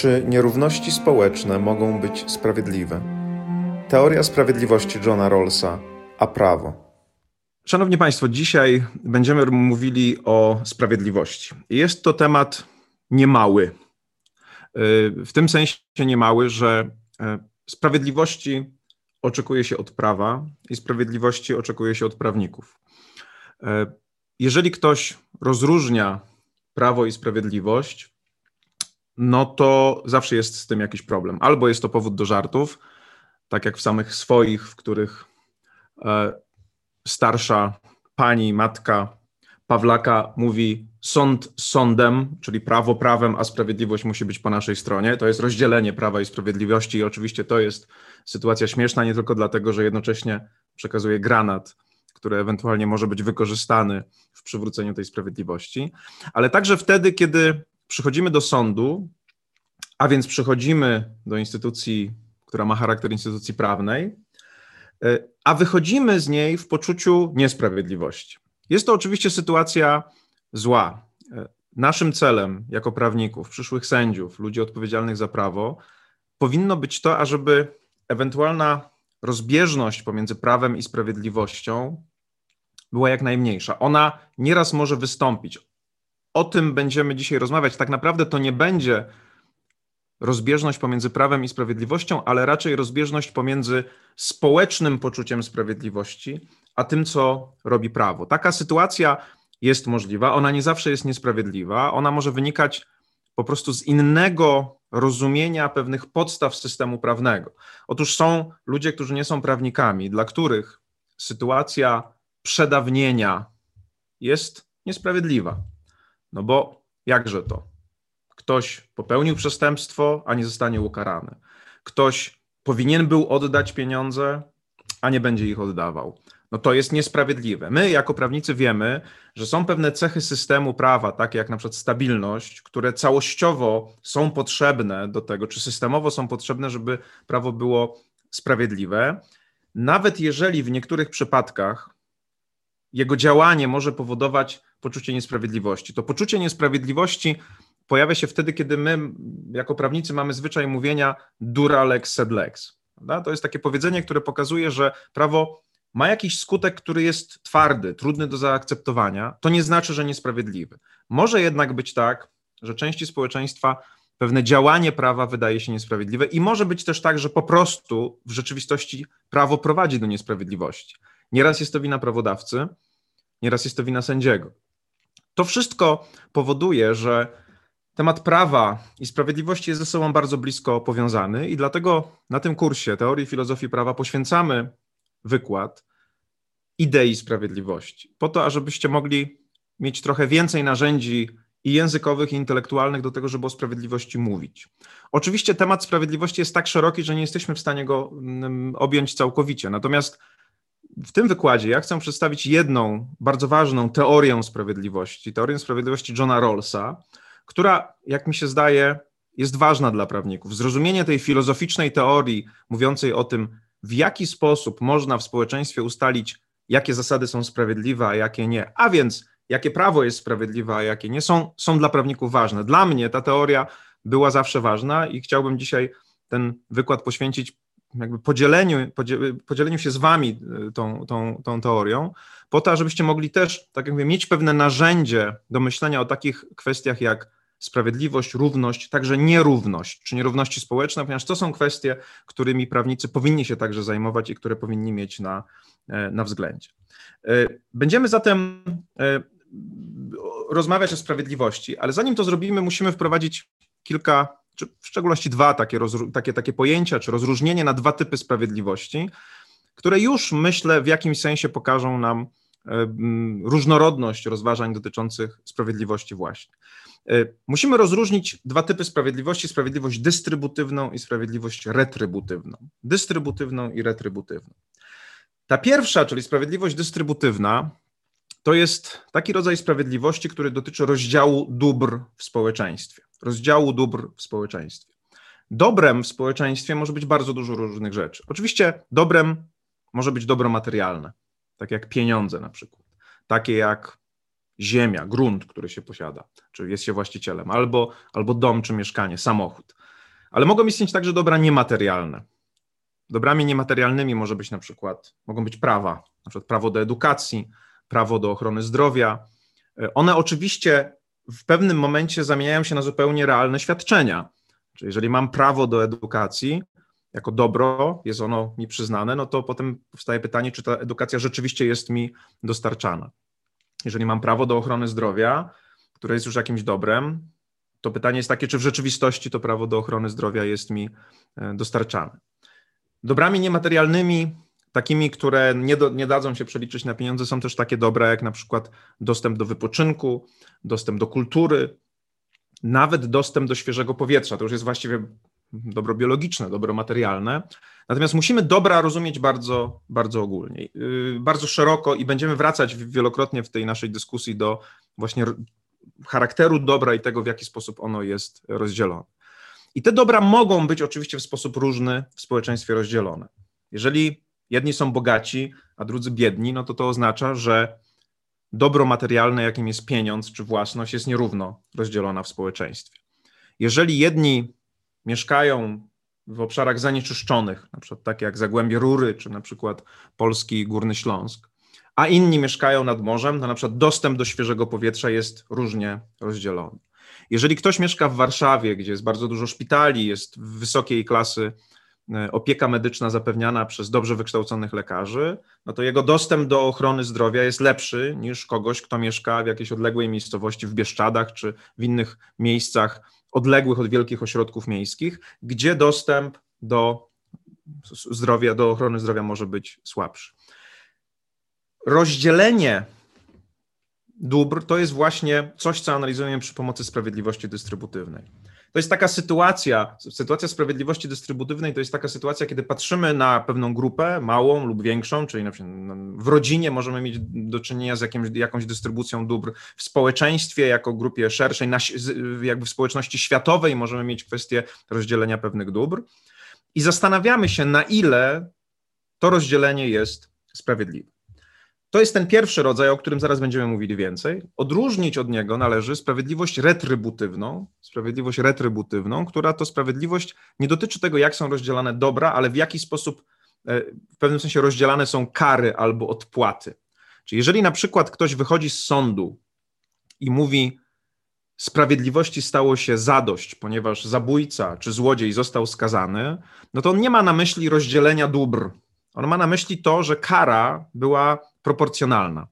Czy nierówności społeczne mogą być sprawiedliwe? Teoria sprawiedliwości Johna Rawlsa, a prawo. Szanowni Państwo, dzisiaj będziemy mówili o sprawiedliwości. Jest to temat niemały. Y, w tym sensie niemały, że y, sprawiedliwości oczekuje się od prawa i sprawiedliwości oczekuje się od prawników. Y, jeżeli ktoś rozróżnia prawo i sprawiedliwość, no to zawsze jest z tym jakiś problem. Albo jest to powód do żartów, tak jak w samych swoich, w których e, starsza pani, matka Pawlaka mówi sąd sądem, czyli prawo prawem, a sprawiedliwość musi być po naszej stronie. To jest rozdzielenie prawa i sprawiedliwości i oczywiście to jest sytuacja śmieszna nie tylko dlatego, że jednocześnie przekazuje granat, który ewentualnie może być wykorzystany w przywróceniu tej sprawiedliwości, ale także wtedy, kiedy przychodzimy do sądu, a więc przychodzimy do instytucji, która ma charakter instytucji prawnej, e, a wychodzimy z niej w poczuciu niesprawiedliwości. Jest to oczywiście sytuacja zła. E, naszym celem jako prawników, przyszłych sędziów, ludzi odpowiedzialnych za prawo, powinno być to, ażeby ewentualna rozbieżność pomiędzy prawem i sprawiedliwością była jak najmniejsza. Ona nieraz może wystąpić. O tym będziemy dzisiaj rozmawiać. Tak naprawdę to nie będzie rozbieżność pomiędzy prawem i sprawiedliwością, ale raczej rozbieżność pomiędzy społecznym poczuciem sprawiedliwości, a tym, co robi prawo. Taka sytuacja jest możliwa, ona nie zawsze jest niesprawiedliwa, ona może wynikać po prostu z innego rozumienia pewnych podstaw systemu prawnego. Otóż są ludzie, którzy nie są prawnikami, dla których sytuacja przedawnienia jest niesprawiedliwa. No bo jakże to? Ktoś popełnił przestępstwo, a nie zostanie ukarany. Ktoś powinien był oddać pieniądze, a nie będzie ich oddawał. No to jest niesprawiedliwe. My, jako prawnicy, wiemy, że są pewne cechy systemu prawa, takie jak na przykład stabilność, które całościowo są potrzebne do tego, czy systemowo są potrzebne, żeby prawo było sprawiedliwe. Nawet jeżeli w niektórych przypadkach jego działanie może powodować poczucie niesprawiedliwości. To poczucie niesprawiedliwości pojawia się wtedy, kiedy my, jako prawnicy, mamy zwyczaj mówienia dura lex sed lex. Prawda? To jest takie powiedzenie, które pokazuje, że prawo ma jakiś skutek, który jest twardy, trudny do zaakceptowania. To nie znaczy, że niesprawiedliwy. Może jednak być tak, że części społeczeństwa pewne działanie prawa wydaje się niesprawiedliwe i może być też tak, że po prostu w rzeczywistości prawo prowadzi do niesprawiedliwości. Nieraz jest to wina prawodawcy, nieraz jest to wina sędziego. To wszystko powoduje, że temat prawa i sprawiedliwości jest ze sobą bardzo blisko powiązany i dlatego na tym kursie teorii filozofii prawa poświęcamy wykład idei sprawiedliwości, po to, ażebyście mogli mieć trochę więcej narzędzi i językowych, i intelektualnych do tego, żeby o sprawiedliwości mówić. Oczywiście temat sprawiedliwości jest tak szeroki, że nie jesteśmy w stanie go mm, objąć całkowicie. Natomiast w tym wykładzie ja chcę przedstawić jedną bardzo ważną teorię sprawiedliwości, teorię sprawiedliwości Johna Rawlsa, która, jak mi się zdaje, jest ważna dla prawników. Zrozumienie tej filozoficznej teorii mówiącej o tym, w jaki sposób można w społeczeństwie ustalić, jakie zasady są sprawiedliwe, a jakie nie, a więc jakie prawo jest sprawiedliwe, a jakie nie, są, są dla prawników ważne. Dla mnie ta teoria była zawsze ważna i chciałbym dzisiaj ten wykład poświęcić jakby podzieleniu, podzieleniu się z wami y, tą, tą, tą teorią, po to, żebyście mogli też, tak jak mówię, mieć pewne narzędzie do myślenia o takich kwestiach jak sprawiedliwość, równość, także nierówność, czy nierówności społeczne, ponieważ to są kwestie, którymi prawnicy powinni się także zajmować i które powinni mieć na, e, na względzie. E, będziemy zatem e, rozmawiać o sprawiedliwości, ale zanim to zrobimy, musimy wprowadzić kilka, czy w szczególności dwa takie, takie, takie pojęcia, czy rozróżnienie na dwa typy sprawiedliwości, które już myślę w jakimś sensie pokażą nam różnorodność rozważań dotyczących sprawiedliwości właśnie. E, musimy rozróżnić dwa typy sprawiedliwości: sprawiedliwość dystrybuywną i sprawiedliwość retrybutywną. Dystrybuywną i retrybutywną. Ta pierwsza, czyli sprawiedliwość dystrybuywna, to jest taki rodzaj sprawiedliwości, który dotyczy rozdziału dóbr w społeczeństwie. Rozdziału dóbr w społeczeństwie. Dobrem w społeczeństwie może być bardzo dużo różnych rzeczy. Oczywiście dobrem może być dobro materialne, tak jak pieniądze na przykład, takie jak ziemia, grunt, który się posiada, czy jest się właścicielem, albo, albo dom czy mieszkanie, samochód. Ale mogą istnieć także dobra niematerialne. Dobrami niematerialnymi może być na przykład, mogą być prawa, na przykład prawo do edukacji, prawo do ochrony zdrowia. E, one oczywiście w pewnym momencie zamieniają się na zupełnie realne świadczenia. Czyli jeżeli mam prawo do edukacji, jako dobro, jest ono mi przyznane, no to potem powstaje pytanie, czy ta edukacja rzeczywiście jest mi dostarczana. Jeżeli mam prawo do ochrony zdrowia, które jest już jakimś dobrem, to pytanie jest takie, czy w rzeczywistości to prawo do ochrony zdrowia jest mi e, dostarczane. Dobrami niematerialnymi, takimi, które nie, do, nie dadzą się przeliczyć na pieniądze, są też takie dobra, jak na przykład dostęp do wypoczynku, dostęp do kultury, nawet dostęp do świeżego powietrza. To już jest właściwie dobro biologiczne, dobro materialne. Natomiast musimy dobra rozumieć bardzo, bardzo ogólnie, yy, bardzo szeroko i będziemy wracać wielokrotnie w tej naszej dyskusji do właśnie charakteru dobra i tego, w jaki sposób ono jest rozdzielone. I te dobra mogą być oczywiście w sposób różny w społeczeństwie rozdzielone. Jeżeli jedni są bogaci, a drudzy biedni, no to to oznacza, że dobro materialne, jakim jest pieniądz czy własność, jest nierówno rozdzielona w społeczeństwie. Jeżeli jedni mieszkają w obszarach zanieczyszczonych, na przykład takie jak Zagłębie Rury, czy na przykład Polski Górny Śląsk, a inni mieszkają nad morzem, to na przykład dostęp do świeżego powietrza jest różnie rozdzielony. Jeżeli ktoś mieszka w Warszawie, gdzie jest bardzo dużo szpitali, jest wysokiej klasy opieka medyczna zapewniana przez dobrze wykształconych lekarzy, no to jego dostęp do ochrony zdrowia jest lepszy niż kogoś, kto mieszka w jakiejś odległej miejscowości, w Bieszczadach czy w innych miejscach odległych od wielkich ośrodków miejskich, gdzie dostęp do zdrowia, do ochrony zdrowia może być słabszy. Rozdzielenie dóbr to jest właśnie coś, co analizujemy przy pomocy sprawiedliwości dystrybuywnej. To jest taka sytuacja, sytuacja sprawiedliwości dystrybuywnej to jest taka sytuacja, kiedy patrzymy na pewną grupę, małą lub większą, czyli na przykład w rodzinie możemy mieć do czynienia z jakimś, jakąś dystrybucją dóbr, w społeczeństwie jako grupie szerszej, na, jakby w społeczności światowej możemy mieć kwestię rozdzielenia pewnych dóbr i zastanawiamy się, na ile to rozdzielenie jest sprawiedliwe. To jest ten pierwszy rodzaj, o którym zaraz będziemy mówili więcej. Odróżnić od niego należy sprawiedliwość retrybutywną, sprawiedliwość retrybutywną, która to sprawiedliwość nie dotyczy tego, jak są rozdzielane dobra, ale w jaki sposób e, w pewnym sensie rozdzielane są kary albo odpłaty. Czyli jeżeli na przykład ktoś wychodzi z sądu i mówi, sprawiedliwości stało się zadość, ponieważ zabójca czy złodziej został skazany, no to on nie ma na myśli rozdzielenia dóbr. On ma na myśli to, że kara była proporcjonalna.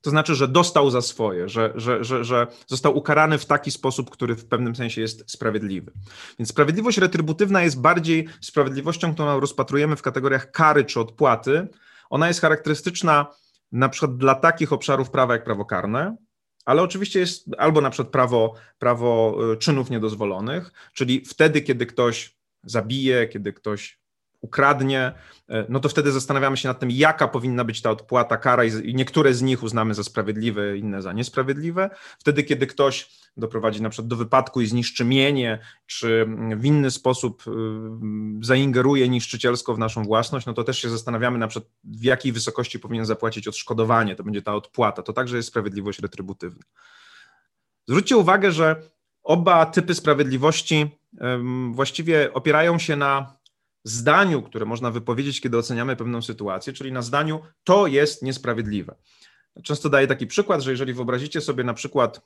To znaczy, że dostał za swoje, że, że, że, że został ukarany w taki sposób, który w pewnym sensie jest sprawiedliwy. Więc sprawiedliwość retrybutywna jest bardziej sprawiedliwością, którą rozpatrujemy w kategoriach kary czy odpłaty. Ona jest charakterystyczna na przykład dla takich obszarów prawa jak prawo karne, ale oczywiście jest albo na przykład prawo, prawo y, czynów niedozwolonych, czyli wtedy, kiedy ktoś zabije, kiedy ktoś ukradnie, e, no to wtedy zastanawiamy się nad tym, jaka powinna być ta odpłata, kara i niektóre z nich uznamy za sprawiedliwe, inne za niesprawiedliwe. Wtedy, kiedy ktoś doprowadzi na przykład do wypadku i zniszczy mienie, czy w inny sposób y, zaingeruje niszczycielsko w naszą własność, no to też się zastanawiamy na przykład, w jakiej wysokości powinien zapłacić odszkodowanie, to będzie ta odpłata. To także jest sprawiedliwość retrybutywna. Zwróćcie uwagę, że oba typy sprawiedliwości właściwie opierają się na zdaniu, które można wypowiedzieć, kiedy oceniamy pewną sytuację, czyli na zdaniu to jest niesprawiedliwe. Często daję taki przykład, że jeżeli wyobrazicie sobie na przykład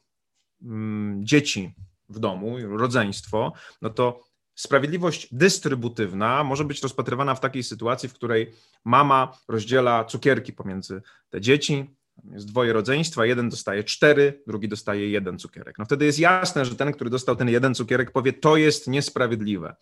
mm, dzieci w domu, rodzeństwo, no to sprawiedliwość dystrybutywna może być rozpatrywana w takiej sytuacji, w której mama rozdziela cukierki pomiędzy te dzieci, jest dwoje rodzeństwa, jeden dostaje cztery, drugi dostaje jeden cukierek. No wtedy jest jasne, że ten, który dostał ten jeden cukierek, powie, to jest niesprawiedliwe.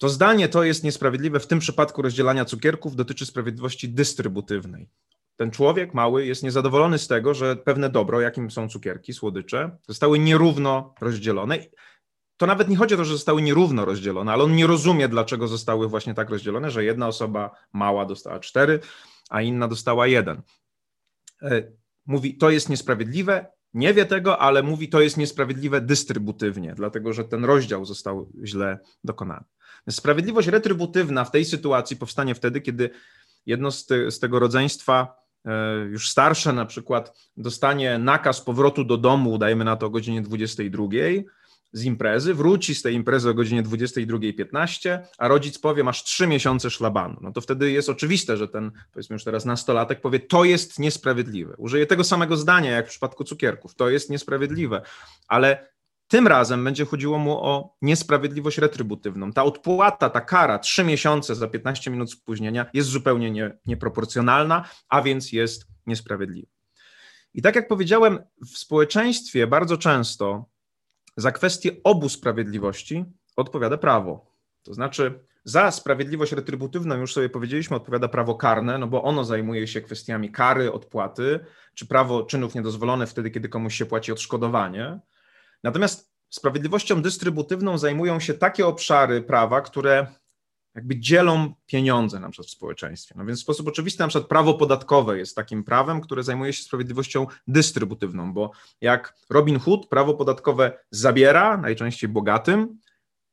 To zdanie to jest niesprawiedliwe w tym przypadku rozdzielania cukierków dotyczy sprawiedliwości dystrybuywnej. Ten człowiek mały jest niezadowolony z tego, że pewne dobro, jakim są cukierki, słodycze, zostały nierówno rozdzielone. To nawet nie chodzi o to, że zostały nierówno rozdzielone, ale on nie rozumie, dlaczego zostały właśnie tak rozdzielone, że jedna osoba mała dostała cztery, a inna dostała jeden. E, mówi, to jest niesprawiedliwe, nie wie tego, ale mówi, to jest niesprawiedliwe dystrybutywnie, dlatego że ten rozdział został źle dokonany. Sprawiedliwość retrybutywna w tej sytuacji powstanie wtedy, kiedy jedno z, te, z tego rodzeństwa, e, już starsze na przykład, dostanie nakaz powrotu do domu, dajmy na to o godzinie 22, z imprezy, wróci z tej imprezy o godzinie 22.15, a rodzic powie, masz trzy miesiące szlabanu. No to wtedy jest oczywiste, że ten, powiedzmy już teraz nastolatek powie, to jest niesprawiedliwe. Użyje tego samego zdania, jak w przypadku cukierków, to jest niesprawiedliwe, ale tym razem będzie chodziło mu o niesprawiedliwość retrybutywną. Ta odpłata, ta kara, trzy miesiące za 15 minut spóźnienia jest zupełnie nie, nieproporcjonalna, a więc jest niesprawiedliwa. I tak jak powiedziałem, w społeczeństwie bardzo często za kwestię obu sprawiedliwości odpowiada prawo. To znaczy, za sprawiedliwość retrybutywną, już sobie powiedzieliśmy, odpowiada prawo karne, no bo ono zajmuje się kwestiami kary, odpłaty, czy prawo czynów niedozwolone wtedy, kiedy komuś się płaci odszkodowanie. Natomiast sprawiedliwością dystrybutywną zajmują się takie obszary prawa, które jakby dzielą pieniądze na przykład w społeczeństwie. No więc w sposób oczywisty na przykład prawo podatkowe jest takim prawem, które zajmuje się sprawiedliwością dystrybuywną, bo jak Robin Hood prawo podatkowe zabiera, najczęściej bogatym,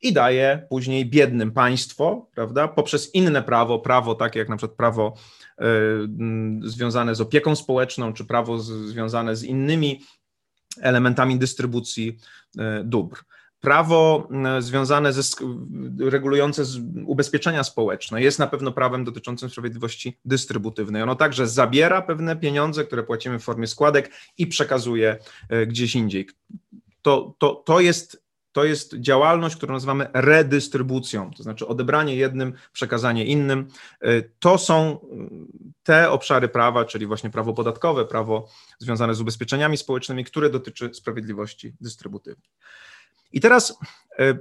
i daje później biednym państwo, prawda, poprzez inne prawo, prawo takie jak na przykład prawo y, związane z opieką społeczną, czy prawo z, związane z innymi elementami dystrybucji y, dóbr prawo e, związane ze regulujące ubezpieczenia społeczne jest na pewno prawem dotyczącym sprawiedliwości dystrybuywnej. Ono także zabiera pewne pieniądze, które płacimy w formie składek i przekazuje e, gdzieś indziej. To, to, to jest to jest działalność, którą nazywamy redystrybucją, to znaczy odebranie jednym, przekazanie innym. E, to są te obszary prawa, czyli właśnie prawo podatkowe, prawo związane z ubezpieczeniami społecznymi, które dotyczy sprawiedliwości dystrybucyjnej. I teraz e,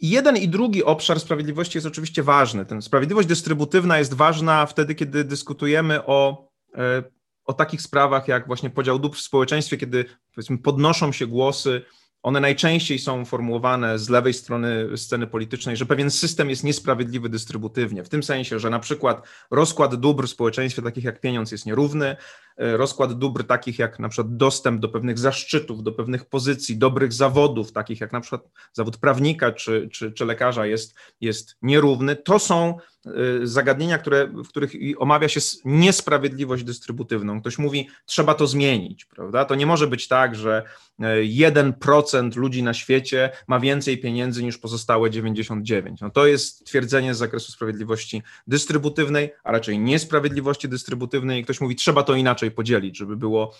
jeden i drugi obszar sprawiedliwości jest oczywiście ważny. Ten sprawiedliwość dystrybucyjna jest ważna wtedy, kiedy dyskutujemy o, o takich sprawach jak właśnie podział dóbr w społeczeństwie, kiedy powiedzmy podnoszą się głosy one najczęściej są formułowane z lewej strony sceny politycznej, że pewien system jest niesprawiedliwy dystrybuywnie, w tym sensie, że na przykład rozkład dóbr w społeczeństwie, takich jak pieniądz, jest nierówny, rozkład dóbr takich jak na przykład dostęp do pewnych zaszczytów, do pewnych pozycji, dobrych zawodów, takich jak na przykład zawód prawnika czy, czy, czy lekarza jest, jest nierówny. To są Y, zagadnienia, które, w których omawia się niesprawiedliwość dystrybuywną. Ktoś mówi, trzeba to zmienić, prawda? To nie może być tak, że 1% y, ludzi na świecie ma więcej pieniędzy niż pozostałe 99. No to jest twierdzenie z zakresu sprawiedliwości dystrybuywnej, a raczej niesprawiedliwości dystrybuywnej. I ktoś mówi, trzeba to inaczej podzielić, żeby było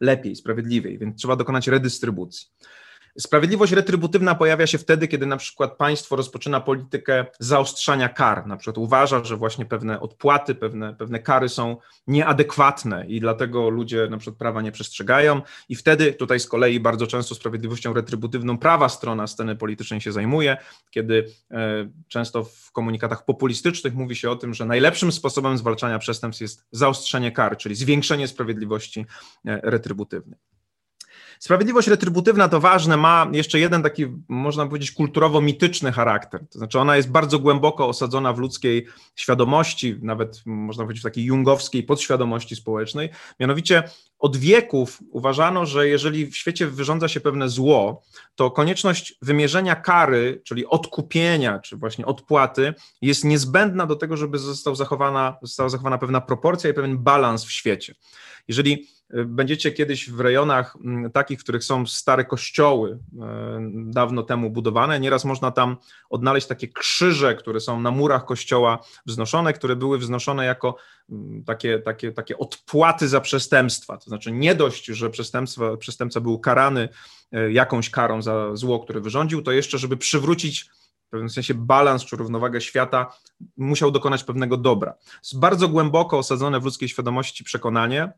lepiej, sprawiedliwiej, więc trzeba dokonać redystrybucji. Sprawiedliwość retrybutywna pojawia się wtedy, kiedy na przykład państwo rozpoczyna politykę zaostrzania kar. Na przykład uważa, że właśnie pewne odpłaty, pewne, pewne kary są nieadekwatne i dlatego ludzie na przykład prawa nie przestrzegają. I wtedy tutaj z kolei bardzo często sprawiedliwością retrybutywną prawa strona sceny politycznej się zajmuje, kiedy e, często w komunikatach populistycznych mówi się o tym, że najlepszym sposobem zwalczania przestępstw jest zaostrzenie kar, czyli zwiększenie sprawiedliwości e, retrybutywnej. Sprawiedliwość retrybutywna to ważne, ma jeszcze jeden taki, można powiedzieć, kulturowo-mityczny charakter. To znaczy, ona jest bardzo głęboko osadzona w ludzkiej świadomości, nawet można powiedzieć w takiej jungowskiej podświadomości społecznej. Mianowicie od wieków uważano, że jeżeli w świecie wyrządza się pewne zło, to konieczność wymierzenia kary, czyli odkupienia, czy właśnie odpłaty, jest niezbędna do tego, żeby został zachowana, została zachowana pewna proporcja i pewien balans w świecie. Jeżeli będziecie kiedyś w rejonach mm, takich, w których są stare kościoły, e, dawno temu budowane, nieraz można tam odnaleźć takie krzyże, które są na murach kościoła wznoszone, które były wznoszone jako mm, takie, takie, takie odpłaty za przestępstwa. To znaczy nie dość, że przestępca był karany e, jakąś karą za zło, które wyrządził, to jeszcze, żeby przywrócić w pewnym sensie balans czy równowagę świata, musiał dokonać pewnego dobra. Jest bardzo głęboko osadzone w ludzkiej świadomości przekonanie,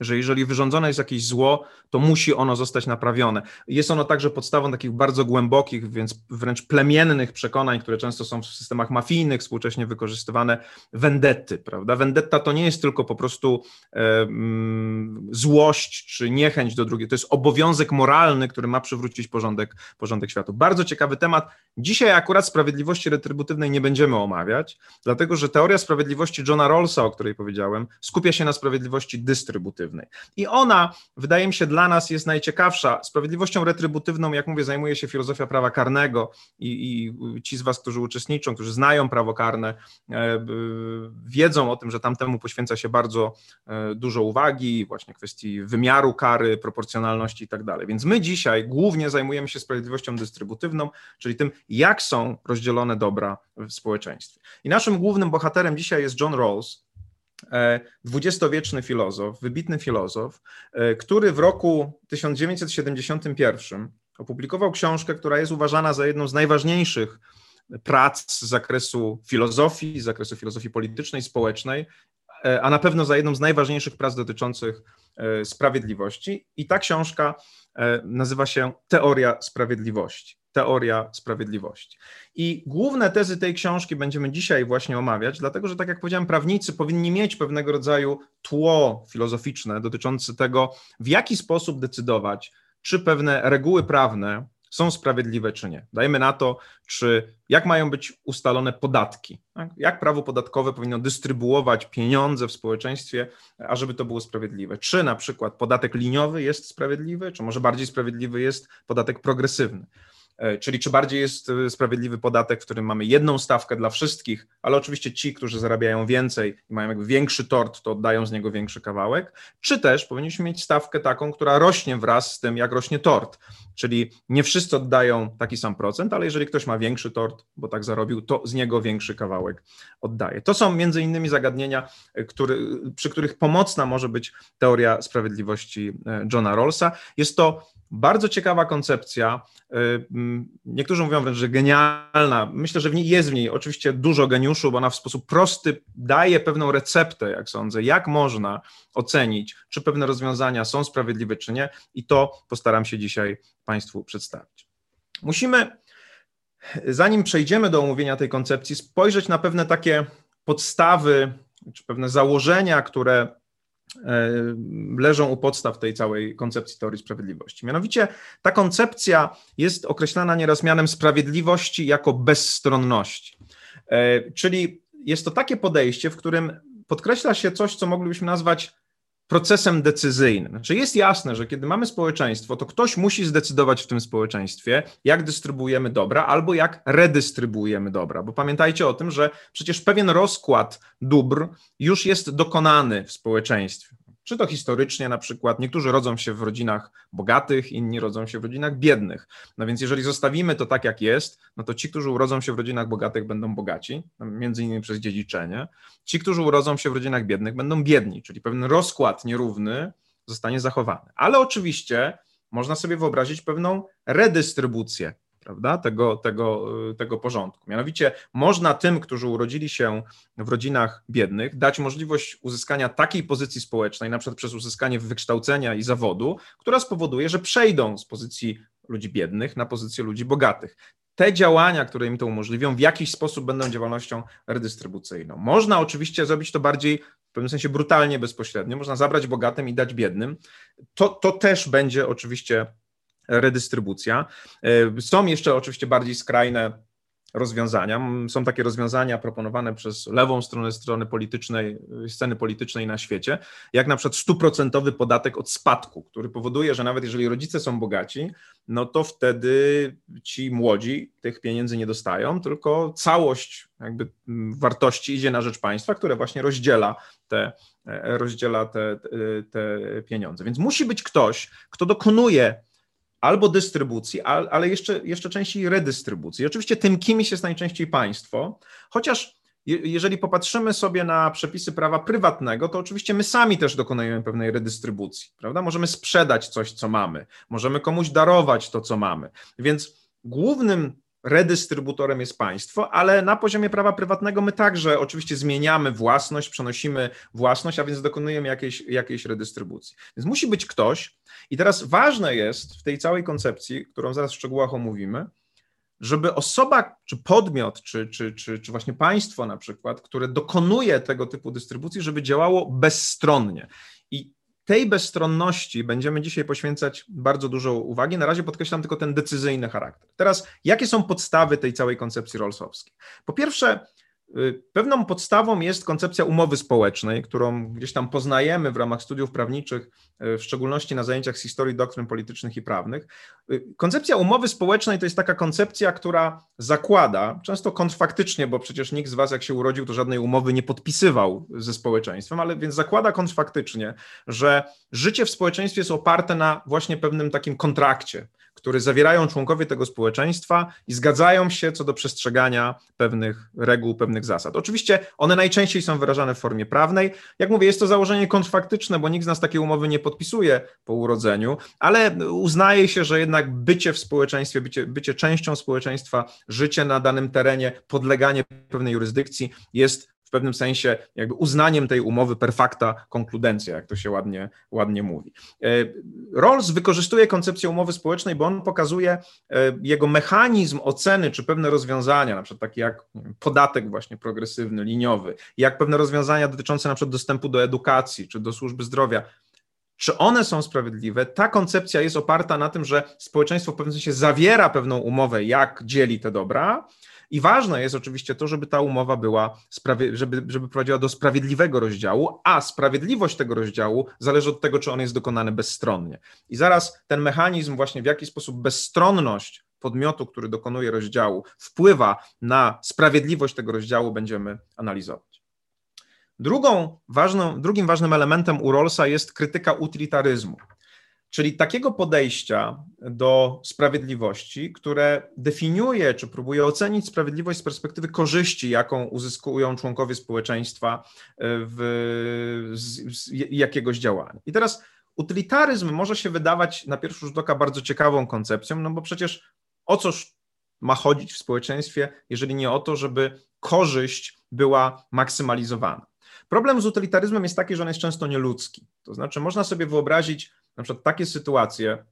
że jeżeli wyrządzone jest jakieś zło, to musi ono zostać naprawione. Jest ono także podstawą takich bardzo głębokich, więc wręcz plemiennych przekonań, które często są w systemach mafijnych współcześnie wykorzystywane, vendetty, prawda? Vendetta to nie jest tylko po prostu e, mm, złość czy niechęć do drugiej, to jest obowiązek moralny, który ma przywrócić porządek, porządek światu. Bardzo ciekawy temat. Dzisiaj akurat sprawiedliwości retrybutywnej nie będziemy omawiać, dlatego że teoria sprawiedliwości Johna Rawlsa, o której powiedziałem, skupia się na sprawiedliwości dystrybucyjnej retrybutywnej. I ona, wydaje mi się, dla nas jest najciekawsza. Sprawiedliwością retrybutywną, jak mówię, zajmuje się filozofia prawa karnego i, i ci z Was, którzy uczestniczą, którzy znają prawo karne, e, wiedzą o tym, że tamtemu poświęca się bardzo e, dużo uwagi, właśnie kwestii wymiaru kary, proporcjonalności i tak dalej. Więc my dzisiaj głównie zajmujemy się sprawiedliwością dystrybucyjną, czyli tym, jak są rozdzielone dobra w społeczeństwie. I naszym głównym bohaterem dzisiaj jest John Rawls, dwudziestowieczny filozof, wybitny filozof, e, który w roku 1971 opublikował książkę, która jest uważana za jedną z najważniejszych prac z zakresu filozofii, z zakresu filozofii politycznej, społecznej, e, a na pewno za jedną z najważniejszych prac dotyczących e, sprawiedliwości. I ta książka nazywa się Teoria Sprawiedliwości teoria sprawiedliwości. I główne tezy tej książki będziemy dzisiaj właśnie omawiać, dlatego że, tak jak powiedziałem, prawnicy powinni mieć pewnego rodzaju tło filozoficzne dotyczące tego, w jaki sposób decydować, czy pewne reguły prawne są sprawiedliwe, czy nie. Dajmy na to, czy jak mają być ustalone podatki, tak? jak prawo podatkowe powinno dystrybuować pieniądze w społeczeństwie, ażeby to było sprawiedliwe. Czy na przykład podatek liniowy jest sprawiedliwy, czy może bardziej sprawiedliwy jest podatek progresywny. E, czyli czy bardziej jest e, sprawiedliwy podatek, w którym mamy jedną stawkę dla wszystkich, ale oczywiście ci, którzy zarabiają więcej i mają jakby większy tort, to oddają z niego większy kawałek, czy też powinniśmy mieć stawkę taką, która rośnie wraz z tym, jak rośnie tort. Czyli nie wszyscy oddają taki sam procent, ale jeżeli ktoś ma większy tort, bo tak zarobił, to z niego większy kawałek oddaje. To są między innymi zagadnienia, e, który, przy których pomocna może być teoria sprawiedliwości Johna Rawlsa. Jest to bardzo ciekawa koncepcja. Y, niektórzy mówią wręcz, że genialna. Myślę, że w niej jest w niej oczywiście dużo geniuszu, bo ona w sposób prosty daje pewną receptę, jak sądzę, jak można ocenić, czy pewne rozwiązania są sprawiedliwe, czy nie, i to postaram się dzisiaj Państwu przedstawić. Musimy, zanim przejdziemy do omówienia tej koncepcji, spojrzeć na pewne takie podstawy, czy pewne założenia, które leżą u podstaw tej całej koncepcji teorii sprawiedliwości. Mianowicie ta koncepcja jest określana nieraz mianem sprawiedliwości jako bezstronności. E, czyli jest to takie podejście, w którym podkreśla się coś, co moglibyśmy nazwać procesem decyzyjnym. Znaczy jest jasne, że kiedy mamy społeczeństwo, to ktoś musi zdecydować w tym społeczeństwie, jak dystrybuujemy dobra albo jak redystrybuujemy dobra, bo pamiętajcie o tym, że przecież pewien rozkład dóbr już jest dokonany w społeczeństwie. Czy to historycznie na przykład, niektórzy rodzą się w rodzinach bogatych, inni rodzą się w rodzinach biednych. No więc jeżeli zostawimy to tak, jak jest, no to ci, którzy urodzą się w rodzinach bogatych, będą bogaci, między innymi przez dziedziczenie. Ci, którzy urodzą się w rodzinach biednych, będą biedni, czyli pewien rozkład nierówny zostanie zachowany. Ale oczywiście można sobie wyobrazić pewną redystrybucję prawda, tego, tego, tego porządku. Mianowicie można tym, którzy urodzili się w rodzinach biednych, dać możliwość uzyskania takiej pozycji społecznej, na przykład przez uzyskanie wykształcenia i zawodu, która spowoduje, że przejdą z pozycji ludzi biednych na pozycję ludzi bogatych. Te działania, które im to umożliwią, w jakiś sposób będą działalnością redystrybucyjną. Można oczywiście zrobić to bardziej w pewnym sensie brutalnie, bezpośrednio. Można zabrać bogatym i dać biednym. To, to też będzie oczywiście redystrybucja. E, są jeszcze oczywiście bardziej skrajne rozwiązania. Są takie rozwiązania proponowane przez lewą stronę strony politycznej, sceny politycznej na świecie, jak na przykład stuprocentowy podatek od spadku, który powoduje, że nawet jeżeli rodzice są bogaci, no to wtedy ci młodzi tych pieniędzy nie dostają, tylko całość jakby wartości idzie na rzecz państwa, które właśnie rozdziela te, rozdziela te, te pieniądze. Więc musi być ktoś, kto dokonuje albo dystrybucji, ale jeszcze, jeszcze częściej redystrybucji. Oczywiście tym kimś jest najczęściej państwo, chociaż jeżeli popatrzymy sobie na przepisy prawa prywatnego, to oczywiście my sami też dokonujemy pewnej redystrybucji, prawda? Możemy sprzedać coś, co mamy, możemy komuś darować to, co mamy. Więc głównym redystrybutorem jest państwo, ale na poziomie prawa prywatnego my także oczywiście zmieniamy własność, przenosimy własność, a więc dokonujemy jakiejś, jakiejś redystrybucji. Więc musi być ktoś, i teraz ważne jest w tej całej koncepcji, którą zaraz w szczegółach omówimy, żeby osoba, czy podmiot, czy, czy, czy, czy właśnie państwo na przykład, które dokonuje tego typu dystrybucji, żeby działało bezstronnie. I tej bezstronności będziemy dzisiaj poświęcać bardzo dużo uwagi. Na razie podkreślam tylko ten decyzyjny charakter. Teraz, jakie są podstawy tej całej koncepcji rolsowskiej? Po pierwsze, pewną podstawą jest koncepcja umowy społecznej, którą gdzieś tam poznajemy w ramach studiów prawniczych, y, w szczególności na zajęciach z historii doktryn politycznych i prawnych. Y, koncepcja umowy społecznej to jest taka koncepcja, która zakłada, często kontrfaktycznie, bo przecież nikt z Was, jak się urodził, to żadnej umowy nie podpisywał ze społeczeństwem, ale więc zakłada kontrfaktycznie, że życie w społeczeństwie jest oparte na właśnie pewnym takim kontrakcie który zawierają członkowie tego społeczeństwa i zgadzają się co do przestrzegania pewnych reguł, pewnych zasad. Oczywiście one najczęściej są wyrażane w formie prawnej. Jak mówię, jest to założenie kontrfaktyczne, bo nikt z nas takiej umowy nie podpisuje po urodzeniu, ale uznaje się, że jednak bycie w społeczeństwie, bycie, bycie częścią społeczeństwa, życie na danym terenie, podleganie pewnej jurysdykcji jest pewnym sensie jakby uznaniem tej umowy per facta concludencja, jak to się ładnie, ładnie mówi. E, Rawls wykorzystuje koncepcję umowy społecznej, bo on pokazuje e, jego mechanizm oceny, czy pewne rozwiązania, na przykład takie jak podatek właśnie progresywny, liniowy, jak pewne rozwiązania dotyczące na przykład dostępu do edukacji, czy do służby zdrowia, czy one są sprawiedliwe? Ta koncepcja jest oparta na tym, że społeczeństwo w pewnym sensie zawiera pewną umowę, jak dzieli te dobra, i ważne jest oczywiście to, żeby ta umowa była, żeby, żeby prowadziła do sprawiedliwego rozdziału, a sprawiedliwość tego rozdziału zależy od tego, czy on jest dokonany bezstronnie. I zaraz ten mechanizm, właśnie w jaki sposób bezstronność podmiotu, który dokonuje rozdziału, wpływa na sprawiedliwość tego rozdziału, będziemy analizować. Drugą ważną, drugim ważnym elementem u Rawlsa jest krytyka utylitaryzmu. Czyli takiego podejścia do sprawiedliwości, które definiuje czy próbuje ocenić sprawiedliwość z perspektywy korzyści, jaką uzyskują członkowie społeczeństwa e, w, z, z jakiegoś działania. I teraz utylitaryzm może się wydawać na pierwszy rzut oka bardzo ciekawą koncepcją, no bo przecież o coż ma chodzić w społeczeństwie, jeżeli nie o to, żeby korzyść była maksymalizowana. Problem z utylitaryzmem jest taki, że on jest często nieludzki. To znaczy, można sobie wyobrazić na przykład takie sytuacje,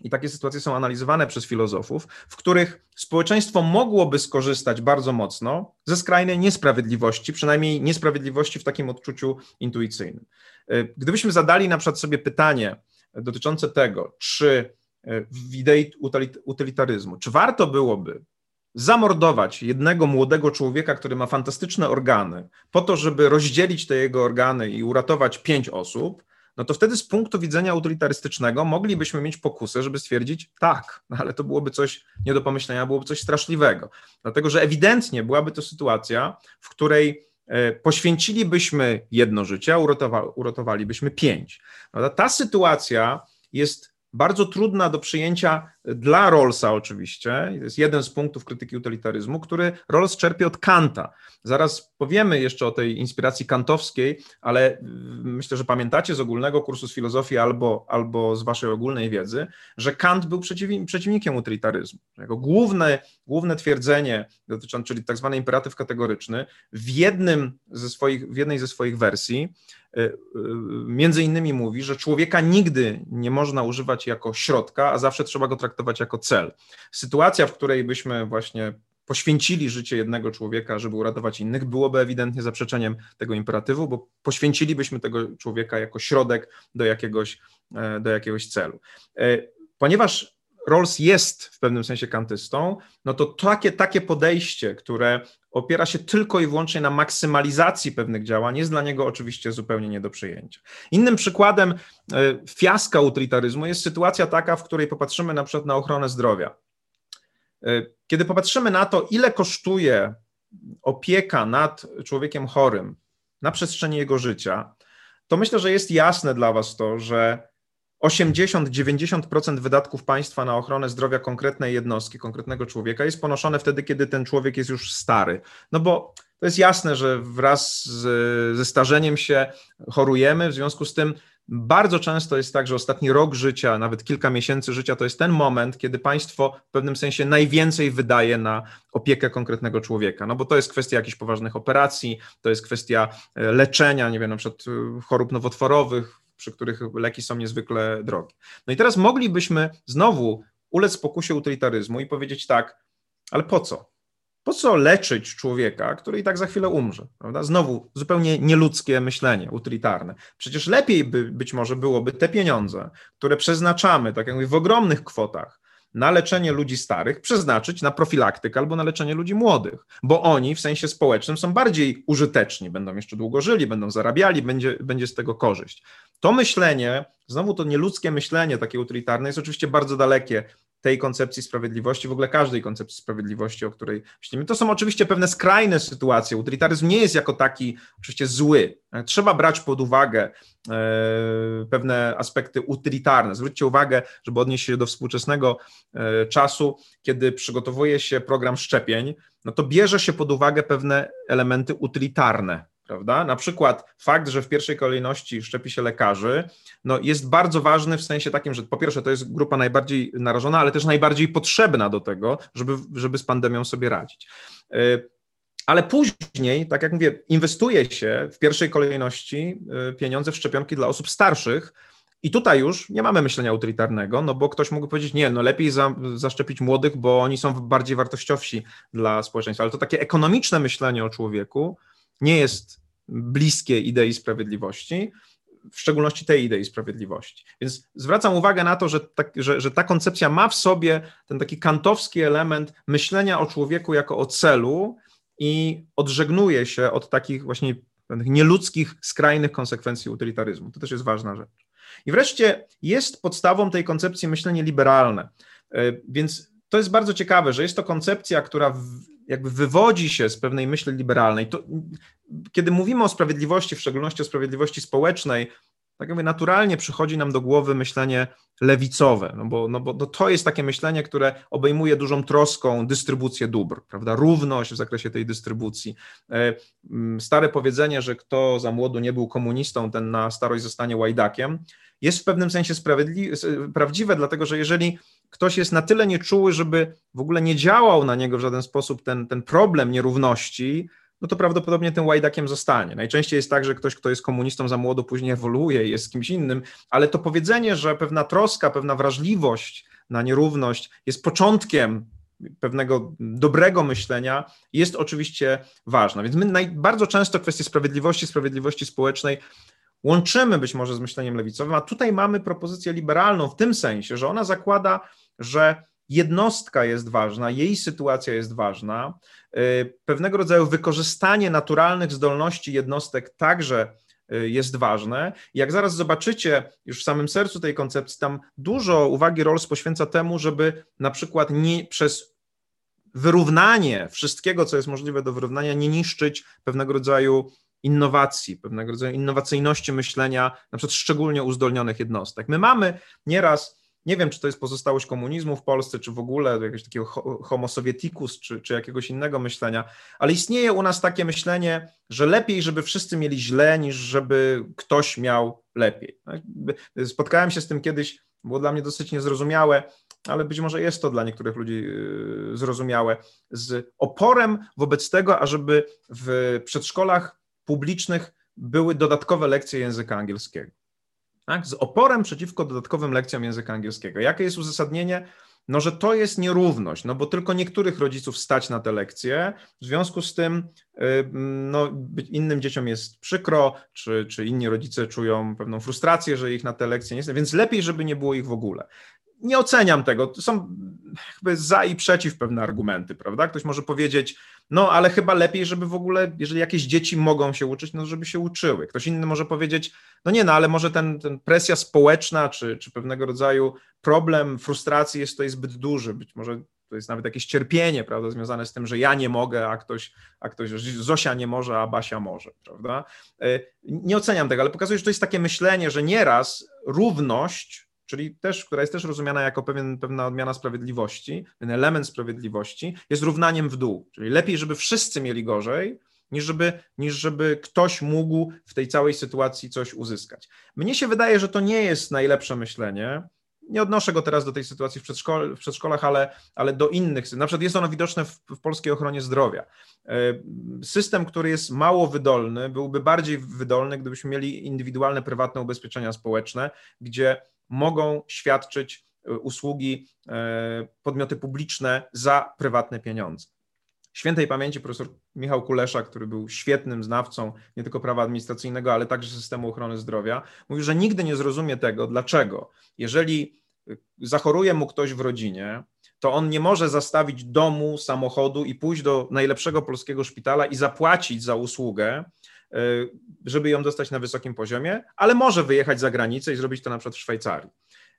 i takie sytuacje są analizowane przez filozofów, w których społeczeństwo mogłoby skorzystać bardzo mocno ze skrajnej niesprawiedliwości, przynajmniej niesprawiedliwości w takim odczuciu intuicyjnym. Y, gdybyśmy zadali na przykład sobie pytanie dotyczące tego, czy y, w idei utylitaryzmu, czy warto byłoby zamordować jednego młodego człowieka, który ma fantastyczne organy, po to, żeby rozdzielić te jego organy i uratować pięć osób, no to wtedy z punktu widzenia utylitarystycznego moglibyśmy mieć pokusę, żeby stwierdzić tak, no ale to byłoby coś nie do pomyślenia, byłoby coś straszliwego. Dlatego, że ewidentnie byłaby to sytuacja, w której e, poświęcilibyśmy jedno życie, a uratowalibyśmy pięć. Ta sytuacja jest bardzo trudna do przyjęcia dla Rawlsa oczywiście. To jest jeden z punktów krytyki utilitaryzmu, który Rawls czerpie od Kanta. Zaraz powiemy jeszcze o tej inspiracji kantowskiej, ale myślę, że pamiętacie z ogólnego kursu z filozofii albo, albo z waszej ogólnej wiedzy, że Kant był przeciw, przeciwnikiem utylitaryzmu. Jego główne, główne twierdzenie dotyczące, czyli tak zwany imperatyw kategoryczny, w, jednym ze swoich, w jednej ze swoich wersji Y, y, między innymi mówi, że człowieka nigdy nie można używać jako środka, a zawsze trzeba go traktować jako cel. Sytuacja, w której byśmy właśnie poświęcili życie jednego człowieka, żeby uratować innych, byłoby ewidentnie zaprzeczeniem tego imperatywu, bo poświęcilibyśmy tego człowieka jako środek do jakiegoś, e, do jakiegoś celu. E, ponieważ Rawls jest w pewnym sensie kantystą, no to takie, takie podejście, które opiera się tylko i wyłącznie na maksymalizacji pewnych działań, jest dla niego oczywiście zupełnie nie do przyjęcia. Innym przykładem e, fiaska utilitaryzmu jest sytuacja taka, w której popatrzymy na przykład na ochronę zdrowia. E, kiedy popatrzymy na to, ile kosztuje opieka nad człowiekiem chorym na przestrzeni jego życia, to myślę, że jest jasne dla Was to, że 80-90% wydatków państwa na ochronę zdrowia konkretnej jednostki, konkretnego człowieka jest ponoszone wtedy, kiedy ten człowiek jest już stary. No bo to jest jasne, że wraz z, ze starzeniem się chorujemy, w związku z tym bardzo często jest tak, że ostatni rok życia, nawet kilka miesięcy życia, to jest ten moment, kiedy państwo w pewnym sensie najwięcej wydaje na opiekę konkretnego człowieka. No bo to jest kwestia jakichś poważnych operacji, to jest kwestia e, leczenia, nie wiem, na przykład e, chorób nowotworowych, przy których leki są niezwykle drogie. No i teraz moglibyśmy znowu ulec pokusie utylitaryzmu i powiedzieć tak, ale po co? Po co leczyć człowieka, który i tak za chwilę umrze? Prawda? Znowu zupełnie nieludzkie myślenie, utylitarne. Przecież lepiej by być może byłoby te pieniądze, które przeznaczamy, tak jak mówię, w ogromnych kwotach na leczenie ludzi starych przeznaczyć na profilaktykę albo na leczenie ludzi młodych, bo oni w sensie społecznym są bardziej użyteczni, będą jeszcze długo żyli, będą zarabiali, będzie, będzie z tego korzyść. To myślenie, znowu to nieludzkie myślenie takie utilitarne jest oczywiście bardzo dalekie tej koncepcji sprawiedliwości, w ogóle każdej koncepcji sprawiedliwości, o której myślimy. To są oczywiście pewne skrajne sytuacje. Utilitaryzm nie jest jako taki oczywiście zły. Trzeba brać pod uwagę e, pewne aspekty utylitarne. Zwróćcie uwagę, żeby odnieść się do współczesnego e, czasu, kiedy przygotowuje się program szczepień, no to bierze się pod uwagę pewne elementy utylitarne prawda? Na przykład fakt, że w pierwszej kolejności szczepi się lekarzy, no jest bardzo ważny w sensie takim, że po pierwsze to jest grupa najbardziej narażona, ale też najbardziej potrzebna do tego, żeby, żeby z pandemią sobie radzić. Y, ale później, tak jak mówię, inwestuje się w pierwszej kolejności y, pieniądze w szczepionki dla osób starszych, i tutaj już nie mamy myślenia utylitarnego, no bo ktoś mógł powiedzieć, nie, no lepiej za, zaszczepić młodych, bo oni są bardziej wartościowsi dla społeczeństwa. Ale to takie ekonomiczne myślenie o człowieku, nie jest bliskie idei sprawiedliwości, w szczególności tej idei sprawiedliwości. Więc zwracam uwagę na to, że, tak, że, że ta koncepcja ma w sobie ten taki kantowski element myślenia o człowieku jako o celu i odżegnuje się od takich właśnie nieludzkich, skrajnych konsekwencji utylitaryzmu. To też jest ważna rzecz. I wreszcie jest podstawą tej koncepcji myślenie liberalne. E, więc to jest bardzo ciekawe, że jest to koncepcja, która jakby wywodzi się z pewnej myśli liberalnej. To, kiedy mówimy o sprawiedliwości, w szczególności o sprawiedliwości społecznej, tak jakby naturalnie przychodzi nam do głowy myślenie lewicowe, no bo, no bo no to jest takie myślenie, które obejmuje dużą troską dystrybucję dóbr, prawda, równość w zakresie tej dystrybucji. E, stare powiedzenie, że kto za młodu nie był komunistą, ten na starość zostanie łajdakiem, jest w pewnym sensie prawdziwe, dlatego że jeżeli ktoś jest na tyle nieczuły, żeby w ogóle nie działał na niego w żaden sposób ten, ten problem nierówności, no to prawdopodobnie tym łajdakiem zostanie. Najczęściej jest tak, że ktoś, kto jest komunistą za młodo, później ewoluuje i jest kimś innym, ale to powiedzenie, że pewna troska, pewna wrażliwość na nierówność jest początkiem pewnego dobrego myślenia jest oczywiście ważna. Więc my naj, bardzo często kwestie sprawiedliwości, sprawiedliwości społecznej łączymy być może z myśleniem lewicowym, a tutaj mamy propozycję liberalną w tym sensie, że ona zakłada, że jednostka jest ważna, jej sytuacja jest ważna, y, pewnego rodzaju wykorzystanie naturalnych zdolności jednostek także y, jest ważne. Jak zaraz zobaczycie, już w samym sercu tej koncepcji, tam dużo uwagi Rawls poświęca temu, żeby na przykład nie przez wyrównanie wszystkiego, co jest możliwe do wyrównania, nie niszczyć pewnego rodzaju innowacji, pewnego rodzaju innowacyjności myślenia, na przykład szczególnie uzdolnionych jednostek. My mamy nieraz, nie wiem, czy to jest pozostałość komunizmu w Polsce, czy w ogóle jakiegoś takiego homo sovieticus, czy, czy jakiegoś innego myślenia, ale istnieje u nas takie myślenie, że lepiej, żeby wszyscy mieli źle, niż żeby ktoś miał lepiej. Spotkałem się z tym kiedyś, było dla mnie dosyć niezrozumiałe, ale być może jest to dla niektórych ludzi yy, zrozumiałe, z oporem wobec tego, ażeby w przedszkolach publicznych były dodatkowe lekcje języka angielskiego. Tak? Z oporem przeciwko dodatkowym lekcjom języka angielskiego. Jakie jest uzasadnienie? No, że to jest nierówność, no bo tylko niektórych rodziców stać na te lekcje, w związku z tym y, no, innym dzieciom jest przykro, czy, czy inni rodzice czują pewną frustrację, że ich na te lekcje nie stać, więc lepiej, żeby nie było ich w ogóle nie oceniam tego. To są jakby za i przeciw pewne argumenty, prawda? Ktoś może powiedzieć, no ale chyba lepiej, żeby w ogóle, jeżeli jakieś dzieci mogą się uczyć, no żeby się uczyły. Ktoś inny może powiedzieć, no nie, no ale może ten, ten presja społeczna, czy, czy pewnego rodzaju problem, frustracji jest tutaj zbyt duży. Być może to jest nawet jakieś cierpienie, prawda, związane z tym, że ja nie mogę, a ktoś, a ktoś, Zosia nie może, a Basia może, prawda? E, nie oceniam tego, ale pokazuje, że to jest takie myślenie, że nieraz równość czyli też, która jest też rozumiana jako pewien, pewna odmiana sprawiedliwości, ten element sprawiedliwości, jest równaniem w dół. Czyli lepiej, żeby wszyscy mieli gorzej, niż żeby, niż żeby ktoś mógł w tej całej sytuacji coś uzyskać. Mnie się wydaje, że to nie jest najlepsze myślenie. Nie odnoszę go teraz do tej sytuacji w, przedszkol, w przedszkolach, ale, ale do innych. Na przykład jest ono widoczne w, w polskiej ochronie zdrowia. E, system, który jest mało wydolny, byłby bardziej wydolny, gdybyśmy mieli indywidualne, prywatne ubezpieczenia społeczne, gdzie mogą świadczyć e, usługi e, podmioty publiczne za prywatne pieniądze. Świętej pamięci profesor Michał Kulesza, który był świetnym znawcą nie tylko prawa administracyjnego, ale także systemu ochrony zdrowia, mówił, że nigdy nie zrozumie tego, dlaczego, jeżeli zachoruje mu ktoś w rodzinie, to on nie może zastawić domu, samochodu i pójść do najlepszego polskiego szpitala i zapłacić za usługę, e, żeby ją dostać na wysokim poziomie, ale może wyjechać za granicę i zrobić to na przykład w Szwajcarii.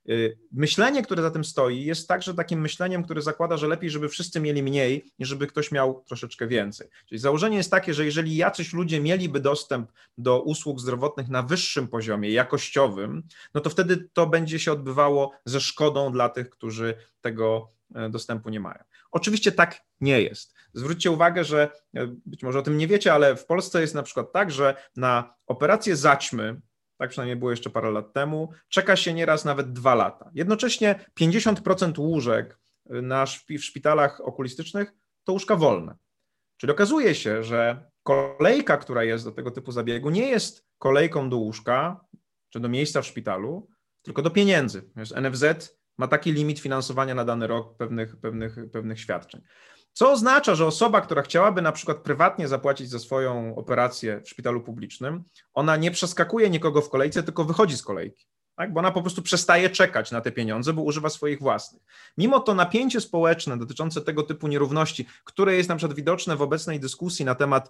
Y, myślenie, które za tym stoi, jest także takim myśleniem, które zakłada, że lepiej, żeby wszyscy mieli mniej, niż żeby ktoś miał troszeczkę więcej. Czyli założenie jest takie, że jeżeli jacyś ludzie mieliby dostęp do usług zdrowotnych na wyższym poziomie, jakościowym, no to wtedy to będzie się odbywało ze szkodą dla tych, którzy tego e, dostępu nie mają. Oczywiście tak nie jest. Zwróćcie uwagę, że e, być może o tym nie wiecie, ale w Polsce jest na przykład tak, że na operację zaćmy, tak przynajmniej było jeszcze parę lat temu, czeka się nieraz nawet dwa lata. Jednocześnie 50% łóżek y, na w szpitalach okulistycznych to łóżka wolne. Czyli okazuje się, że kolejka, która jest do tego typu zabiegu, nie jest kolejką do łóżka czy do miejsca w szpitalu, tylko do pieniędzy. NFZ ma taki limit finansowania na dany rok pewnych, pewnych, pewnych świadczeń. Co oznacza, że osoba, która chciałaby na przykład prywatnie zapłacić za swoją operację w szpitalu publicznym, ona nie przeskakuje nikogo w kolejce, tylko wychodzi z kolejki. Tak? Bo ona po prostu przestaje czekać na te pieniądze, bo używa swoich własnych. Mimo to napięcie społeczne dotyczące tego typu nierówności, które jest na przykład widoczne w obecnej dyskusji na temat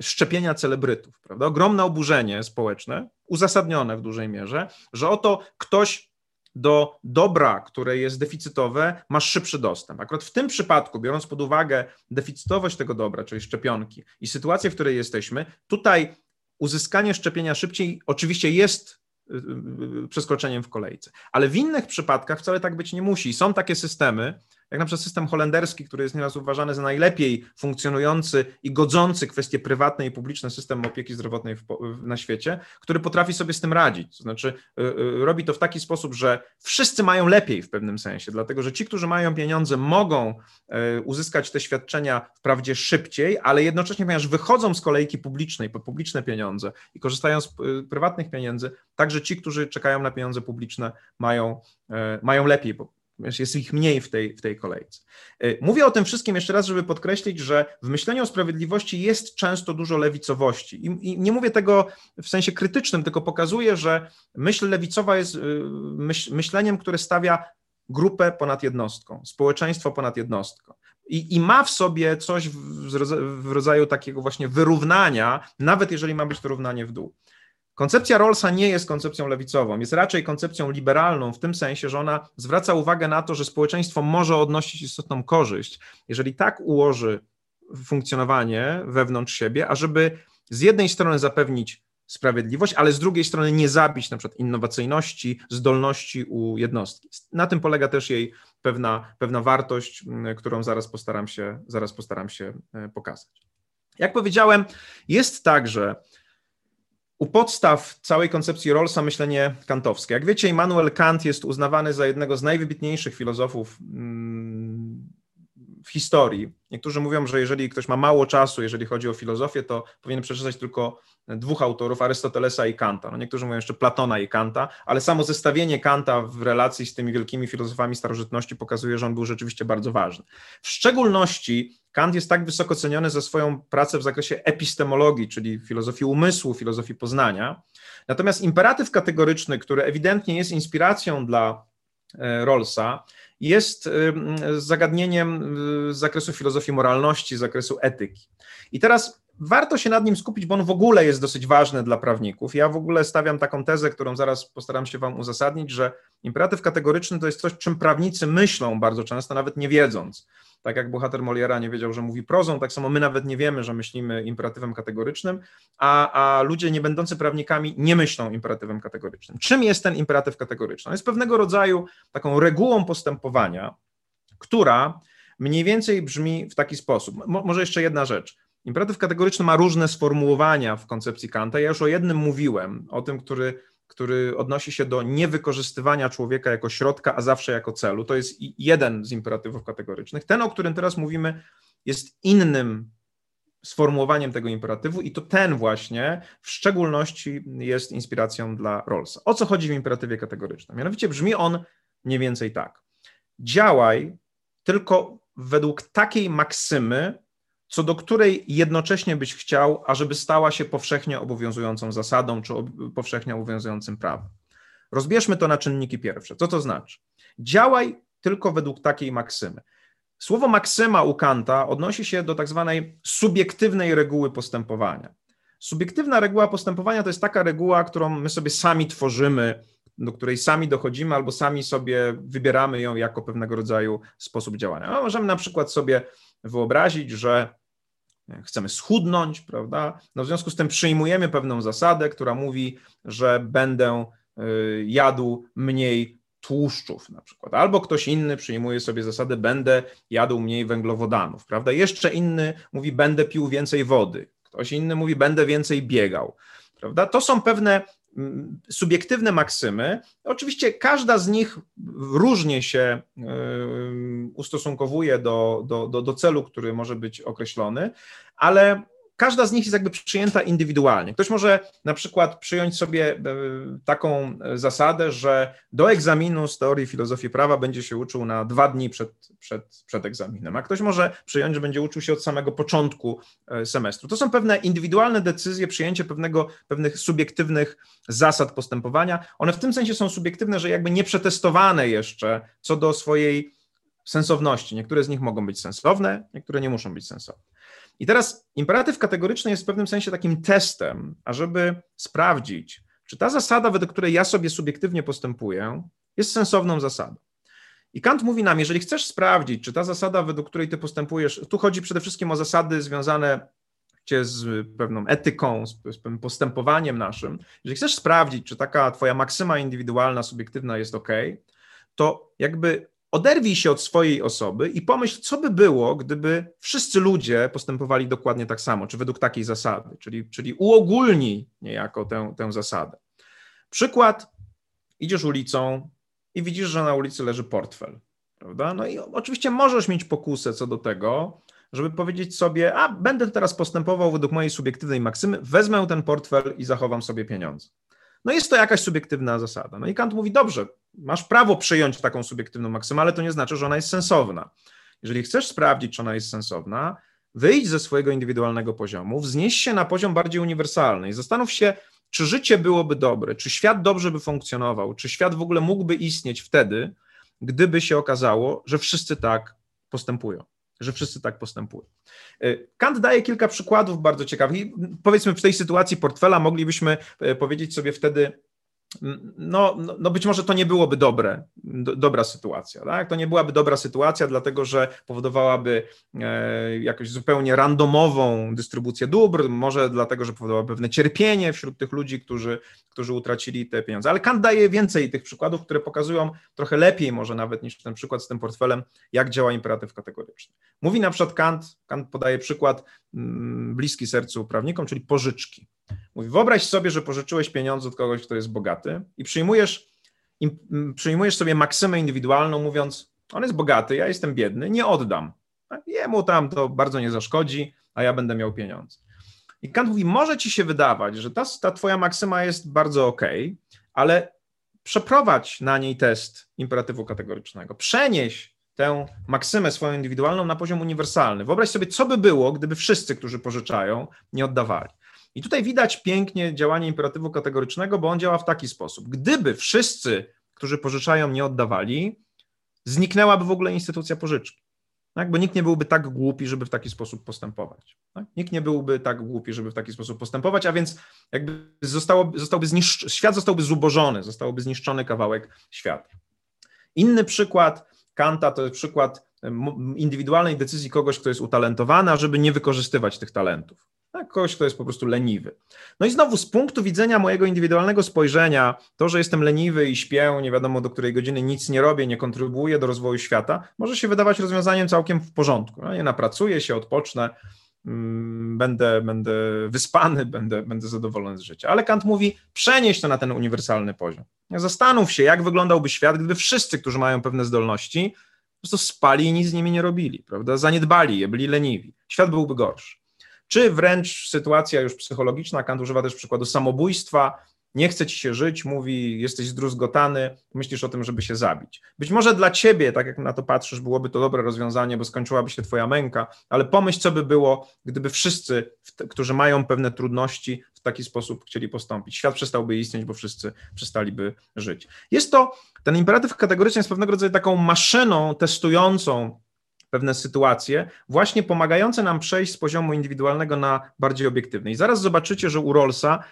szczepienia celebrytów, prawda? ogromne oburzenie społeczne, uzasadnione w dużej mierze, że oto ktoś do dobra, które jest deficytowe, masz szybszy dostęp. Akurat w tym przypadku, biorąc pod uwagę deficytowość tego dobra, czyli szczepionki i sytuację, w której jesteśmy, tutaj uzyskanie szczepienia szybciej oczywiście jest y, y, y, przeskoczeniem w kolejce. Ale w innych przypadkach wcale tak być nie musi. Są takie systemy, jak na przykład system holenderski, który jest nieraz uważany za najlepiej funkcjonujący i godzący kwestie prywatne i publiczne system opieki zdrowotnej w, na świecie, który potrafi sobie z tym radzić. To znaczy, y, y, robi to w taki sposób, że wszyscy mają lepiej w pewnym sensie, dlatego że ci, którzy mają pieniądze, mogą y, uzyskać te świadczenia wprawdzie szybciej, ale jednocześnie, ponieważ wychodzą z kolejki publicznej po publiczne pieniądze i korzystają z prywatnych pieniędzy, także ci, którzy czekają na pieniądze publiczne, mają, mają lepiej jest ich mniej w tej, w tej kolejce. Y, mówię o tym wszystkim jeszcze raz, żeby podkreślić, że w myśleniu o sprawiedliwości jest często dużo lewicowości. I, i nie mówię tego w sensie krytycznym, tylko pokazuję, że myśl lewicowa jest y, myśl, myśleniem, które stawia grupę ponad jednostką, społeczeństwo ponad jednostką. I, I, ma w sobie coś w, w rodzaju takiego właśnie wyrównania, nawet jeżeli ma być to równanie w dół. Koncepcja Rawlsa nie jest koncepcją lewicową, jest raczej koncepcją liberalną, w tym sensie, że ona zwraca uwagę na to, że społeczeństwo może odnosić istotną korzyść, jeżeli tak ułoży funkcjonowanie wewnątrz siebie, ażeby z jednej strony zapewnić sprawiedliwość, ale z drugiej strony nie zabić na przykład innowacyjności, zdolności u jednostki. Na tym polega też jej pewna, pewna wartość, którą zaraz postaram się, zaraz postaram się e, pokazać. Jak powiedziałem, jest także u podstaw całej koncepcji Rawlsa myślenie kantowskie. Jak wiecie, Immanuel Kant jest uznawany za jednego z najwybitniejszych filozofów mm, w historii. Niektórzy mówią, że jeżeli ktoś ma mało czasu, jeżeli chodzi o filozofię, to powinien przeczytać tylko dwóch autorów, Arystotelesa i Kanta. No niektórzy mówią jeszcze Platona i Kanta, ale samo zestawienie Kanta w relacji z tymi wielkimi filozofami starożytności pokazuje, że on był rzeczywiście bardzo ważny. W szczególności Kant jest tak wysoko ceniony za swoją pracę w zakresie epistemologii, czyli filozofii umysłu, filozofii poznania. Natomiast imperatyw kategoryczny, który ewidentnie jest inspiracją dla e, Rawlsa, jest zagadnieniem z zakresu filozofii moralności, z zakresu etyki. I teraz warto się nad nim skupić, bo on w ogóle jest dosyć ważny dla prawników. Ja w ogóle stawiam taką tezę, którą zaraz postaram się Wam uzasadnić, że imperatyw kategoryczny to jest coś, czym prawnicy myślą bardzo często, nawet nie wiedząc. Tak jak bohater Moliera nie wiedział, że mówi prozą, tak samo my nawet nie wiemy, że myślimy imperatywem kategorycznym, a, a ludzie nie będący prawnikami nie myślą imperatywem kategorycznym. Czym jest ten imperatyw kategoryczny? On jest pewnego rodzaju taką regułą postępowania, która mniej więcej brzmi w taki sposób. Mo, może jeszcze jedna rzecz. Imperatyw kategoryczny ma różne sformułowania w koncepcji Kanta. Ja już o jednym mówiłem, o tym, który który odnosi się do niewykorzystywania człowieka jako środka, a zawsze jako celu. To jest jeden z imperatywów kategorycznych. Ten, o którym teraz mówimy, jest innym sformułowaniem tego imperatywu i to ten właśnie w szczególności jest inspiracją dla Rawlsa. O co chodzi w imperatywie kategorycznym? Mianowicie brzmi on mniej więcej tak. Działaj tylko według takiej maksymy, co do której jednocześnie byś chciał, ażeby stała się powszechnie obowiązującą zasadą czy powszechnie obowiązującym prawem. Rozbierzmy to na czynniki pierwsze. Co to znaczy? Działaj tylko według takiej maksymy. Słowo maksyma u Kanta odnosi się do tak zwanej subiektywnej reguły postępowania. Subiektywna reguła postępowania to jest taka reguła, którą my sobie sami tworzymy, do której sami dochodzimy, albo sami sobie wybieramy ją jako pewnego rodzaju sposób działania. No, możemy na przykład sobie wyobrazić, że chcemy schudnąć, prawda? No w związku z tym przyjmujemy pewną zasadę, która mówi, że będę y, jadł mniej tłuszczów na przykład, albo ktoś inny przyjmuje sobie zasadę, będę jadł mniej węglowodanów, prawda? Jeszcze inny mówi, będę pił więcej wody, ktoś inny mówi, będę więcej biegał, prawda? To są pewne subiektywne maksymy. Oczywiście każda z nich różnie się y, ustosunkowuje do, do, do, do celu, który może być określony, ale każda z nich jest jakby przyjęta indywidualnie. Ktoś może na przykład przyjąć sobie e, taką zasadę, że do egzaminu z teorii filozofii prawa będzie się uczył na dwa dni przed, przed, przed egzaminem, a ktoś może przyjąć, że będzie uczył się od samego początku e, semestru. To są pewne indywidualne decyzje, przyjęcie pewnego, pewnych subiektywnych zasad postępowania. One w tym sensie są subiektywne, że jakby nie przetestowane jeszcze co do swojej sensowności. Niektóre z nich mogą być sensowne, niektóre nie muszą być sensowne. I teraz imperatyw kategoryczny jest w pewnym sensie takim testem, ażeby sprawdzić, czy ta zasada, według której ja sobie subiektywnie postępuję, jest sensowną zasadą. I Kant mówi nam, jeżeli chcesz sprawdzić, czy ta zasada, według której ty postępujesz, tu chodzi przede wszystkim o zasady związane z pewną etyką, z, pewnym postępowaniem naszym, jeżeli chcesz sprawdzić, czy taka twoja maksyma indywidualna, subiektywna jest ok, to jakby Oderwij się od swojej osoby i pomyśl, co by było, gdyby wszyscy ludzie postępowali dokładnie tak samo, czy według takiej zasady, czyli, czyli uogólnij niejako tę, tę zasadę. Przykład, idziesz ulicą i widzisz, że na ulicy leży portfel, prawda? No i oczywiście możesz mieć pokusę co do tego, żeby powiedzieć sobie, a będę teraz postępował według mojej subiektywnej maksymy, wezmę ten portfel i zachowam sobie pieniądze. No jest to jakaś subiektywna zasada. No i Kant mówi, dobrze, masz prawo przyjąć taką subiektywną maksymę, ale to nie znaczy, że ona jest sensowna. Jeżeli chcesz sprawdzić, czy ona jest sensowna, wyjdź ze swojego indywidualnego poziomu, wznieś się na poziom bardziej uniwersalny i zastanów się, czy życie byłoby dobre, czy świat dobrze by funkcjonował, czy świat w ogóle mógłby istnieć wtedy, gdyby się okazało, że wszyscy tak postępują że wszyscy tak postępują. E, Kant daje kilka przykładów bardzo ciekawych. Powiedzmy, w tej sytuacji portfela moglibyśmy e, powiedzieć sobie wtedy, no, no, no być może to nie byłoby dobre, do, dobra sytuacja. Tak? To nie byłaby dobra sytuacja, dlatego że powodowałaby e, jakoś zupełnie randomową dystrybucję dóbr, może dlatego, że powodowałaby pewne cierpienie wśród tych ludzi, którzy, którzy utracili te pieniądze. Ale Kant daje więcej tych przykładów, które pokazują trochę lepiej, może nawet niż ten przykład z tym portfelem, jak działa imperatyw kategoryczny. Mówi na przykład Kant, Kant podaje przykład mm, bliski sercu prawnikom, czyli pożyczki. Mówi, wyobraź sobie, że pożyczyłeś pieniądze od kogoś, kto jest bogaty i przyjmujesz, przyjmujesz sobie maksymę indywidualną, mówiąc, on jest bogaty, ja jestem biedny, nie oddam. Jemu tam to bardzo nie zaszkodzi, a ja będę miał pieniądze. I Kant mówi, może ci się wydawać, że ta, ta twoja maksyma jest bardzo ok, ale przeprowadź na niej test imperatywu kategorycznego. Przenieś tę maksymę swoją indywidualną na poziom uniwersalny. Wyobraź sobie, co by było, gdyby wszyscy, którzy pożyczają, nie oddawali. I tutaj widać pięknie działanie imperatywu kategorycznego, bo on działa w taki sposób. Gdyby wszyscy, którzy pożyczają, nie oddawali, zniknęłaby w ogóle instytucja pożyczki. Tak? Bo nikt nie byłby tak głupi, żeby w taki sposób postępować. Tak? Nikt nie byłby tak głupi, żeby w taki sposób postępować, a więc jakby zostałby świat zostałby zubożony, zostałoby zniszczony kawałek świata. Inny przykład Kanta to jest przykład indywidualnej decyzji kogoś, kto jest utalentowany, żeby nie wykorzystywać tych talentów. Tak, kogoś, kto jest po prostu leniwy. No i znowu z punktu widzenia mojego indywidualnego spojrzenia, to, że jestem leniwy i śpię, nie wiadomo do której godziny, nic nie robię, nie kontrybuję do rozwoju świata, może się wydawać rozwiązaniem całkiem w porządku. No, nie napracuję się, odpocznę, mm, będę, będę wyspany, będę, będę zadowolony z życia. Ale Kant mówi, przenieść to na ten uniwersalny poziom. Zastanów się, jak wyglądałby świat, gdyby wszyscy, którzy mają pewne zdolności, po prostu spali i nic z nimi nie robili, prawda? Zaniedbali je, byli leniwi. Świat byłby gorszy czy wręcz sytuacja już psychologiczna, Kant używa też przykładu samobójstwa, nie chce ci się żyć, mówi, jesteś zdruzgotany, myślisz o tym, żeby się zabić. Być może dla ciebie, tak jak na to patrzysz, byłoby to dobre rozwiązanie, bo skończyłaby się twoja męka, ale pomyśl, co by było, gdyby wszyscy, którzy mają pewne trudności, w taki sposób chcieli postąpić. Świat przestałby istnieć, bo wszyscy przestaliby żyć. Jest to, ten imperatyw kategoryczny jest pewnego rodzaju taką maszyną testującą pewne sytuacje, właśnie pomagające nam przejść z poziomu indywidualnego na bardziej obiektywny. I zaraz zobaczycie, że u Rollsa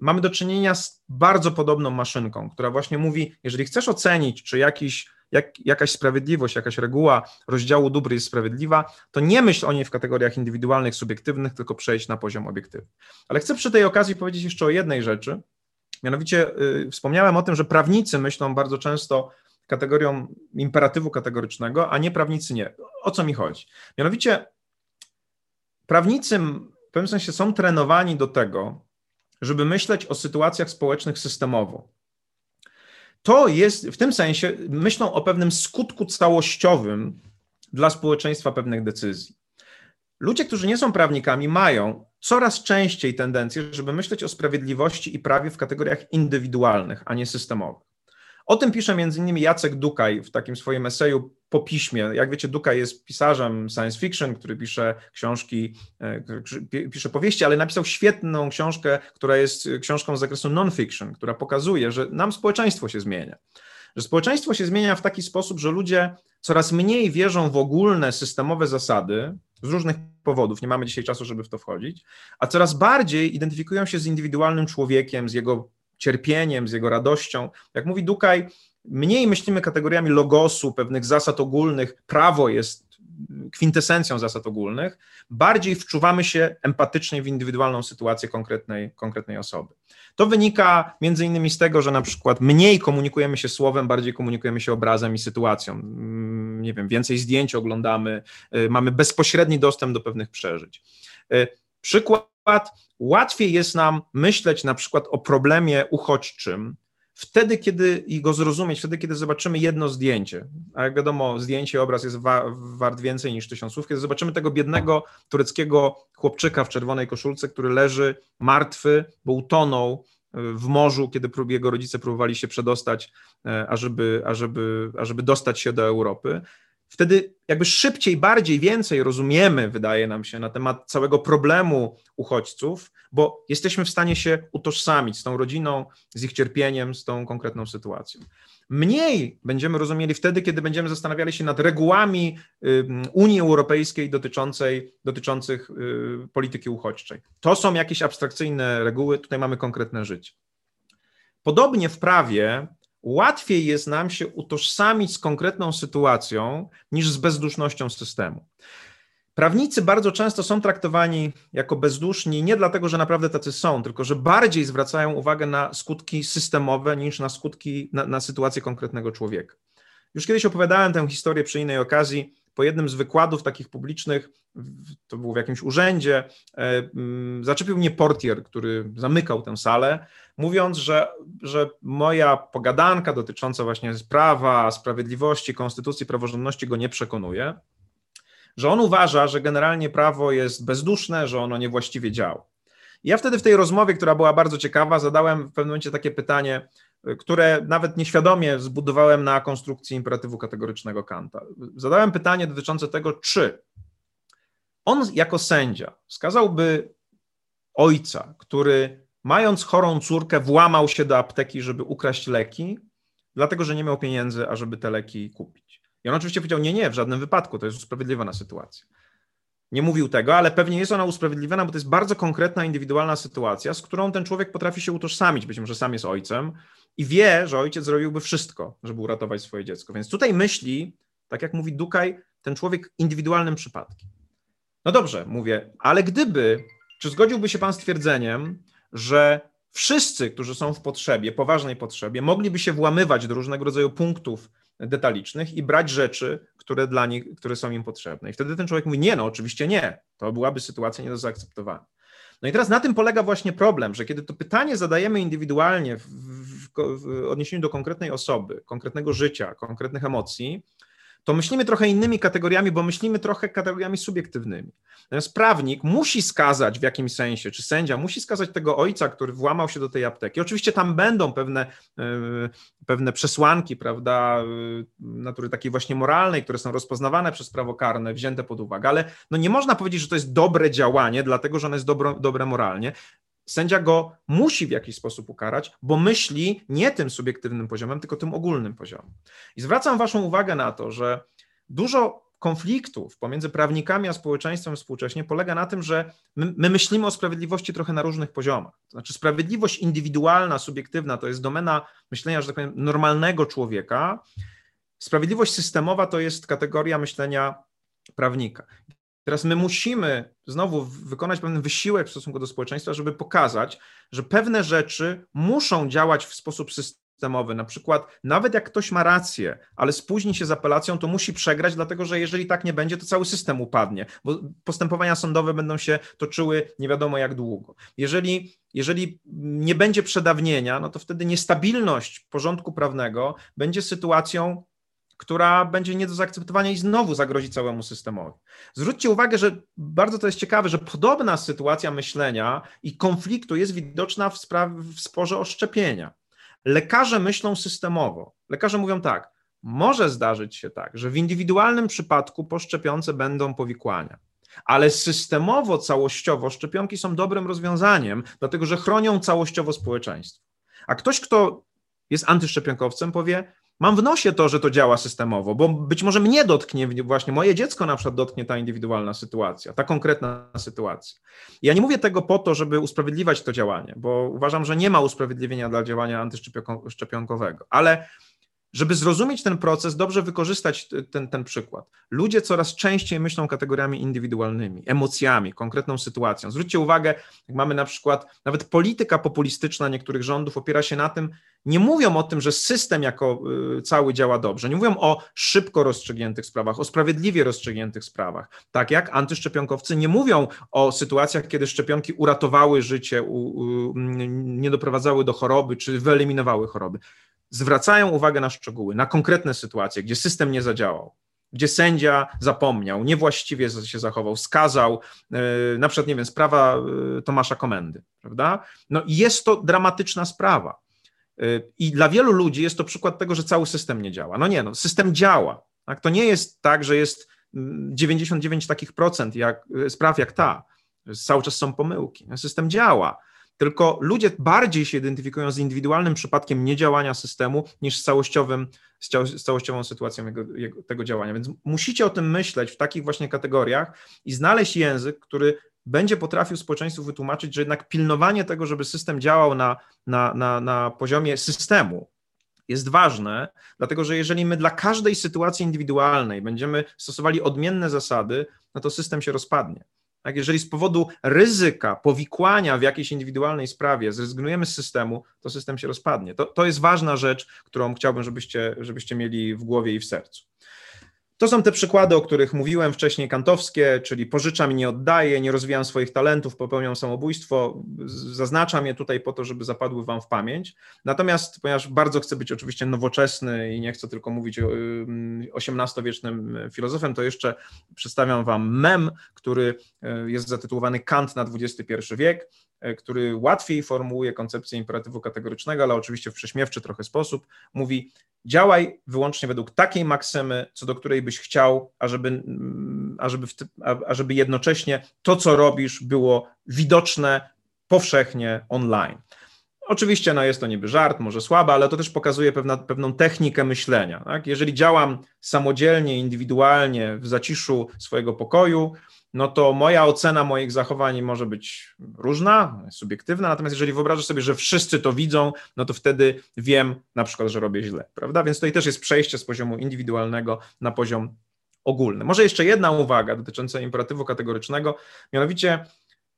mamy do czynienia z bardzo podobną maszynką, która właśnie mówi, jeżeli chcesz ocenić, czy jakiś, jak, jakaś sprawiedliwość, jakaś reguła rozdziału dóbr jest sprawiedliwa, to nie myśl o niej w kategoriach indywidualnych, subiektywnych, tylko przejść na poziom obiektywny. Ale chcę przy tej okazji powiedzieć jeszcze o jednej rzeczy. Mianowicie yy, wspomniałem o tym, że prawnicy myślą bardzo często kategorią imperatywu kategorycznego, a nie prawnicy nie. O co mi chodzi? Mianowicie prawnicy w pewnym sensie są trenowani do tego, żeby myśleć o sytuacjach społecznych systemowo. To jest w tym sensie myślą o pewnym skutku całościowym dla społeczeństwa pewnych decyzji. Ludzie, którzy nie są prawnikami, mają coraz częściej tendencję, żeby myśleć o sprawiedliwości i prawie w kategoriach indywidualnych, a nie systemowych. O tym pisze innymi Jacek Dukaj w takim swoim eseju po piśmie. Jak wiecie, Dukaj jest pisarzem science fiction, który pisze książki, e, pisze powieści, ale napisał świetną książkę, która jest książką z zakresu non-fiction, która pokazuje, że nam społeczeństwo się zmienia. Że społeczeństwo się zmienia w taki sposób, że ludzie coraz mniej wierzą w ogólne systemowe zasady, z różnych powodów, nie mamy dzisiaj czasu, żeby w to wchodzić, a coraz bardziej identyfikują się z indywidualnym człowiekiem, z jego cierpieniem, z jego radością. Jak mówi Dukaj, mniej myślimy kategoriami logosu, pewnych zasad ogólnych, prawo jest kwintesencją zasad ogólnych, bardziej wczuwamy się empatycznie w indywidualną sytuację konkretnej, konkretnej osoby. To wynika między innymi z tego, że na przykład mniej komunikujemy się słowem, bardziej komunikujemy się obrazem i sytuacją. Mm, nie wiem, więcej zdjęć oglądamy, y, mamy bezpośredni dostęp do pewnych przeżyć. Y, przykład łatwiej jest nam myśleć na przykład o problemie uchodźczym, wtedy, kiedy i go zrozumieć, wtedy, kiedy zobaczymy jedno zdjęcie. A jak wiadomo, zdjęcie, obraz jest wa wart więcej niż tysiąc słów. Kiedy zobaczymy tego biednego tureckiego chłopczyka w czerwonej koszulce, który leży martwy, bo utonął e, w morzu, kiedy jego rodzice próbowali się przedostać, e, ażeby, ażeby, ażeby dostać się do Europy, wtedy jakby szybciej, bardziej, więcej rozumiemy, wydaje nam się, na temat całego problemu uchodźców, bo jesteśmy w stanie się utożsamić z tą rodziną, z ich cierpieniem, z tą konkretną sytuacją. Mniej będziemy rozumieli wtedy, kiedy będziemy zastanawiali się nad regułami Unii Europejskiej dotyczącej, dotyczących y, polityki uchodźczej. To są jakieś abstrakcyjne reguły, tutaj mamy konkretne życie. Podobnie w prawie łatwiej jest nam się utożsamić z konkretną sytuacją niż z bezdusznością systemu. Prawnicy bardzo często są traktowani jako bezduszni nie dlatego, że naprawdę tacy są, tylko że bardziej zwracają uwagę na skutki systemowe niż na skutki, na, na sytuację konkretnego człowieka. Już kiedyś opowiadałem tę historię przy innej okazji po jednym z wykładów takich publicznych, to było w jakimś urzędzie, e, mm, zaczepił mnie portier, który zamykał tę salę, mówiąc, że, że moja pogadanka dotycząca właśnie prawa, sprawiedliwości, konstytucji, praworządności go nie przekonuje, że on uważa, że generalnie prawo jest bezduszne, że ono niewłaściwie działa. Ja wtedy w tej rozmowie, która była bardzo ciekawa, zadałem w pewnym momencie takie pytanie, które nawet nieświadomie zbudowałem na konstrukcji imperatywu kategorycznego Kanta. Zadałem pytanie dotyczące tego, czy on jako sędzia wskazałby ojca, który mając chorą córkę włamał się do apteki, żeby ukraść leki, dlatego że nie miał pieniędzy, ażeby te leki kupić. I on oczywiście powiedział, nie, nie, w żadnym wypadku, to jest usprawiedliwiona sytuacja nie mówił tego, ale pewnie jest ona usprawiedliwiona, bo to jest bardzo konkretna, indywidualna sytuacja, z którą ten człowiek potrafi się utożsamić, być może sam jest ojcem i wie, że ojciec zrobiłby wszystko, żeby uratować swoje dziecko. Więc tutaj myśli, tak jak mówi Dukaj, ten człowiek indywidualnym przypadkiem. No dobrze, mówię, ale gdyby, czy zgodziłby się pan z twierdzeniem, że wszyscy, którzy są w potrzebie, poważnej potrzebie, mogliby się włamywać do różnego rodzaju punktów detalicznych i brać rzeczy, które dla nich, które są im potrzebne. I wtedy ten człowiek mówi, nie, no oczywiście nie, to byłaby sytuacja nie do zaakceptowania. No i teraz na tym polega właśnie problem, że kiedy to pytanie zadajemy indywidualnie w, w, w odniesieniu do konkretnej osoby, konkretnego życia, konkretnych emocji, to myślimy trochę innymi kategoriami, bo myślimy trochę kategoriami subiektywnymi. Natomiast prawnik musi skazać w jakimś sensie, czy sędzia musi skazać tego ojca, który włamał się do tej apteki. Oczywiście tam będą pewne, e, pewne przesłanki, prawda, e, natury takiej właśnie moralnej, które są rozpoznawane przez prawo karne, wzięte pod uwagę, ale no nie można powiedzieć, że to jest dobre działanie, dlatego że ono jest dobro, dobre moralnie. Sędzia go musi w jakiś sposób ukarać, bo myśli nie tym subiektywnym poziomem, tylko tym ogólnym poziomem. I zwracam Waszą uwagę na to, że dużo konfliktów pomiędzy prawnikami a społeczeństwem współcześnie polega na tym, że my, my, myślimy o sprawiedliwości trochę na różnych poziomach. To znaczy, sprawiedliwość indywidualna, subiektywna to jest domena myślenia, że tak powiem, normalnego człowieka. Sprawiedliwość systemowa to jest kategoria myślenia prawnika. Teraz my musimy znowu wykonać pewien wysiłek w stosunku do społeczeństwa, żeby pokazać, że pewne rzeczy muszą działać w sposób systemowy. Na przykład, nawet jak ktoś ma rację, ale spóźni się z apelacją, to musi przegrać, dlatego że jeżeli tak nie będzie, to cały system upadnie, bo postępowania sądowe będą się toczyły nie wiadomo jak długo. Jeżeli, jeżeli nie będzie przedawnienia, no to wtedy niestabilność porządku prawnego będzie sytuacją która będzie nie do zaakceptowania i znowu zagrozi całemu systemowi. Zwróćcie uwagę, że bardzo to jest ciekawe, że podobna sytuacja myślenia i konfliktu jest widoczna w, w sporze o szczepienia. Lekarze myślą systemowo. Lekarze mówią tak, może zdarzyć się tak, że w indywidualnym przypadku po szczepionce będą powikłania. Ale systemowo, całościowo szczepionki są dobrym rozwiązaniem, dlatego że chronią całościowo społeczeństwo. A ktoś, kto jest antyszczepionkowcem, powie: Mam w nosie to, że to działa systemowo, bo być może mnie dotknie, właśnie moje dziecko na przykład dotknie ta indywidualna sytuacja, ta konkretna sytuacja. Ja nie mówię tego po to, żeby usprawiedliwiać to działanie, bo uważam, że nie ma usprawiedliwienia dla działania antyszczepionkowego, ale żeby zrozumieć ten proces, dobrze wykorzystać ten, ten przykład. Ludzie coraz częściej myślą kategoriami indywidualnymi, emocjami, konkretną sytuacją. Zwróćcie uwagę, jak mamy na przykład, nawet polityka populistyczna niektórych rządów opiera się na tym, nie mówią o tym, że system jako y, cały działa dobrze, nie mówią o szybko rozstrzygniętych sprawach, o sprawiedliwie rozstrzygniętych sprawach. Tak jak antyszczepionkowcy nie mówią o sytuacjach, kiedy szczepionki uratowały życie, u, u, nie doprowadzały do choroby czy wyeliminowały choroby zwracają uwagę na szczegóły, na konkretne sytuacje, gdzie system nie zadziałał, gdzie sędzia zapomniał, niewłaściwie się zachował, skazał, yy, na przykład, nie wiem, sprawa yy, Tomasza Komendy, prawda? No jest to dramatyczna sprawa. Yy, I dla wielu ludzi jest to przykład tego, że cały system nie działa. No nie, no, system działa. Tak? To nie jest tak, że jest 99 mm, takich procent jak, spraw jak ta. Cały czas są pomyłki. System działa tylko ludzie bardziej się identyfikują z indywidualnym przypadkiem niedziałania systemu niż z, całościowym, z całościową sytuacją jego, jego, tego działania. Więc musicie o tym myśleć w takich właśnie kategoriach i znaleźć język, który będzie potrafił społeczeństwu wytłumaczyć, że jednak pilnowanie tego, żeby system działał na, na, na, na poziomie systemu, jest ważne, dlatego że jeżeli my dla każdej sytuacji indywidualnej będziemy stosowali odmienne zasady, no to system się rozpadnie. Tak, jeżeli z powodu ryzyka powikłania w jakiejś indywidualnej sprawie zrezygnujemy z systemu, to system się rozpadnie. To, to jest ważna rzecz, którą chciałbym, żebyście, żebyście mieli w głowie i w sercu. To są te przykłady, o których mówiłem wcześniej, kantowskie, czyli pożyczam i nie oddaję, nie rozwijam swoich talentów, popełniam samobójstwo. Zaznaczam je tutaj po to, żeby zapadły Wam w pamięć. Natomiast, ponieważ bardzo chcę być oczywiście nowoczesny i nie chcę tylko mówić o XVIII-wiecznym filozofem, to jeszcze przedstawiam Wam mem, który e, jest zatytułowany Kant na XXI wiek. E, który łatwiej formułuje koncepcję imperatywu kategorycznego, ale oczywiście w prześmiewczy trochę sposób, mówi działaj wyłącznie według takiej maksymy, co do której byś chciał, ażeby, mm, ażeby, ażeby jednocześnie to, co robisz, było widoczne powszechnie online. Oczywiście no jest to niby żart, może słabe, ale to też pokazuje pewna, pewną technikę myślenia. Tak? Jeżeli działam samodzielnie, indywidualnie, w zaciszu swojego pokoju, no to moja ocena moich zachowań może być różna, subiektywna, natomiast jeżeli wyobrażę sobie, że wszyscy to widzą, no to wtedy wiem na przykład, że robię źle, prawda? Więc tutaj też jest przejście z poziomu indywidualnego na poziom ogólny. Może jeszcze jedna uwaga dotycząca imperatywu kategorycznego, mianowicie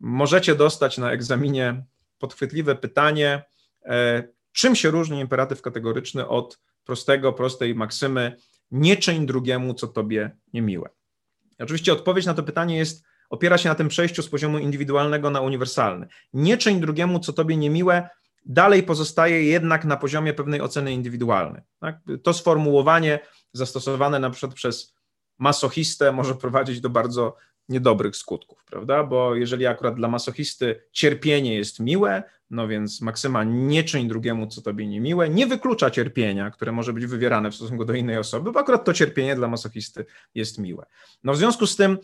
możecie dostać na egzaminie podchwytliwe pytanie, e, czym się różni imperatyw kategoryczny od prostego, prostej maksymy nie czyń drugiemu, co tobie niemiłe. Oczywiście odpowiedź na to pytanie jest, opiera się na tym przejściu z poziomu indywidualnego na uniwersalny. Nie czyń drugiemu, co tobie niemiłe, dalej pozostaje jednak na poziomie pewnej oceny indywidualnej. Tak? To sformułowanie zastosowane na przykład przez masochistę może prowadzić do bardzo niedobrych skutków, prawda? Bo jeżeli akurat dla masochisty cierpienie jest miłe, no więc maksyma nie czyń drugiemu, co tobie niemiłe, nie wyklucza cierpienia, które może być wywierane w stosunku do innej osoby, bo akurat to cierpienie dla masochisty jest miłe. No w związku z tym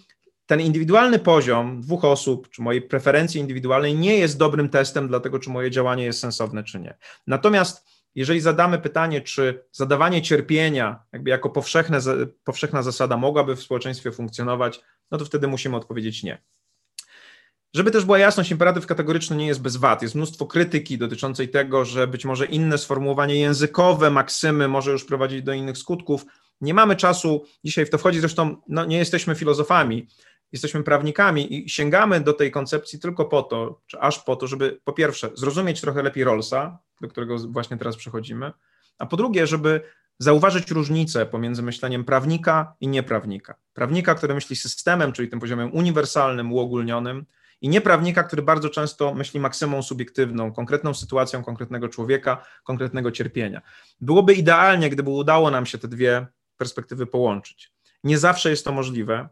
ten indywidualny poziom dwóch osób, czy mojej preferencji indywidualnej nie jest dobrym testem dla tego, czy moje działanie jest sensowne, czy nie. Natomiast jeżeli zadamy pytanie, czy zadawanie cierpienia, jakby jako powszechne, powszechna zasada, mogłaby w społeczeństwie funkcjonować, no to wtedy musimy odpowiedzieć nie. Żeby też była jasność, imperatyw kategoryczny nie jest bez wad. Jest mnóstwo krytyki dotyczącej tego, że być może inne sformułowanie językowe, maksymy może już prowadzić do innych skutków. Nie mamy czasu dzisiaj w to wchodzić, zresztą no, nie jesteśmy filozofami, jesteśmy prawnikami i sięgamy do tej koncepcji tylko po to, czy aż po to, żeby po pierwsze zrozumieć trochę lepiej Rollsa, do którego właśnie teraz przechodzimy, a po drugie, żeby zauważyć różnicę pomiędzy myśleniem prawnika i nieprawnika. Prawnika, który myśli systemem, czyli tym poziomem uniwersalnym, uogólnionym, i nieprawnika, który bardzo często myśli maksymą subiektywną, konkretną sytuacją konkretnego człowieka, konkretnego cierpienia. Byłoby idealnie, gdyby udało nam się te dwie perspektywy połączyć. Nie zawsze jest to możliwe,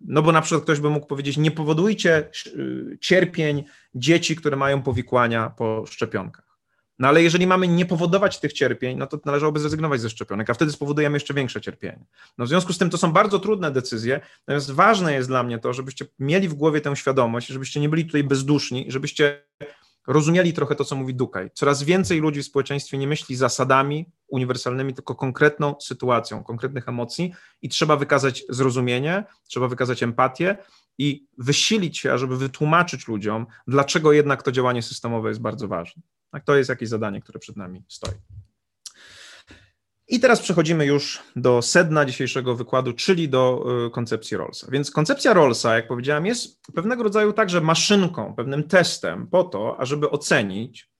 no bo na przykład ktoś by mógł powiedzieć: Nie powodujcie y, cierpień dzieci, które mają powikłania po szczepionkach. No ale jeżeli mamy nie powodować tych cierpień, no to należałoby zrezygnować ze szczepionek, a wtedy spowodujemy jeszcze większe cierpienie. No w związku z tym to są bardzo trudne decyzje, natomiast ważne jest dla mnie to, żebyście mieli w głowie tę świadomość, żebyście nie byli tutaj bezduszni, żebyście rozumieli trochę to, co mówi Dukaj. Coraz więcej ludzi w społeczeństwie nie myśli zasadami uniwersalnymi, tylko konkretną sytuacją, konkretnych emocji i trzeba wykazać zrozumienie, trzeba wykazać empatię i wysilić się, ażeby wytłumaczyć ludziom, dlaczego jednak to działanie systemowe jest bardzo ważne. Tak, to jest jakieś zadanie, które przed nami stoi. I teraz przechodzimy już do sedna dzisiejszego wykładu, czyli do y, koncepcji Rollsa. Więc koncepcja Rollsa, jak powiedziałem, jest pewnego rodzaju także maszynką, pewnym testem po to, ażeby ocenić,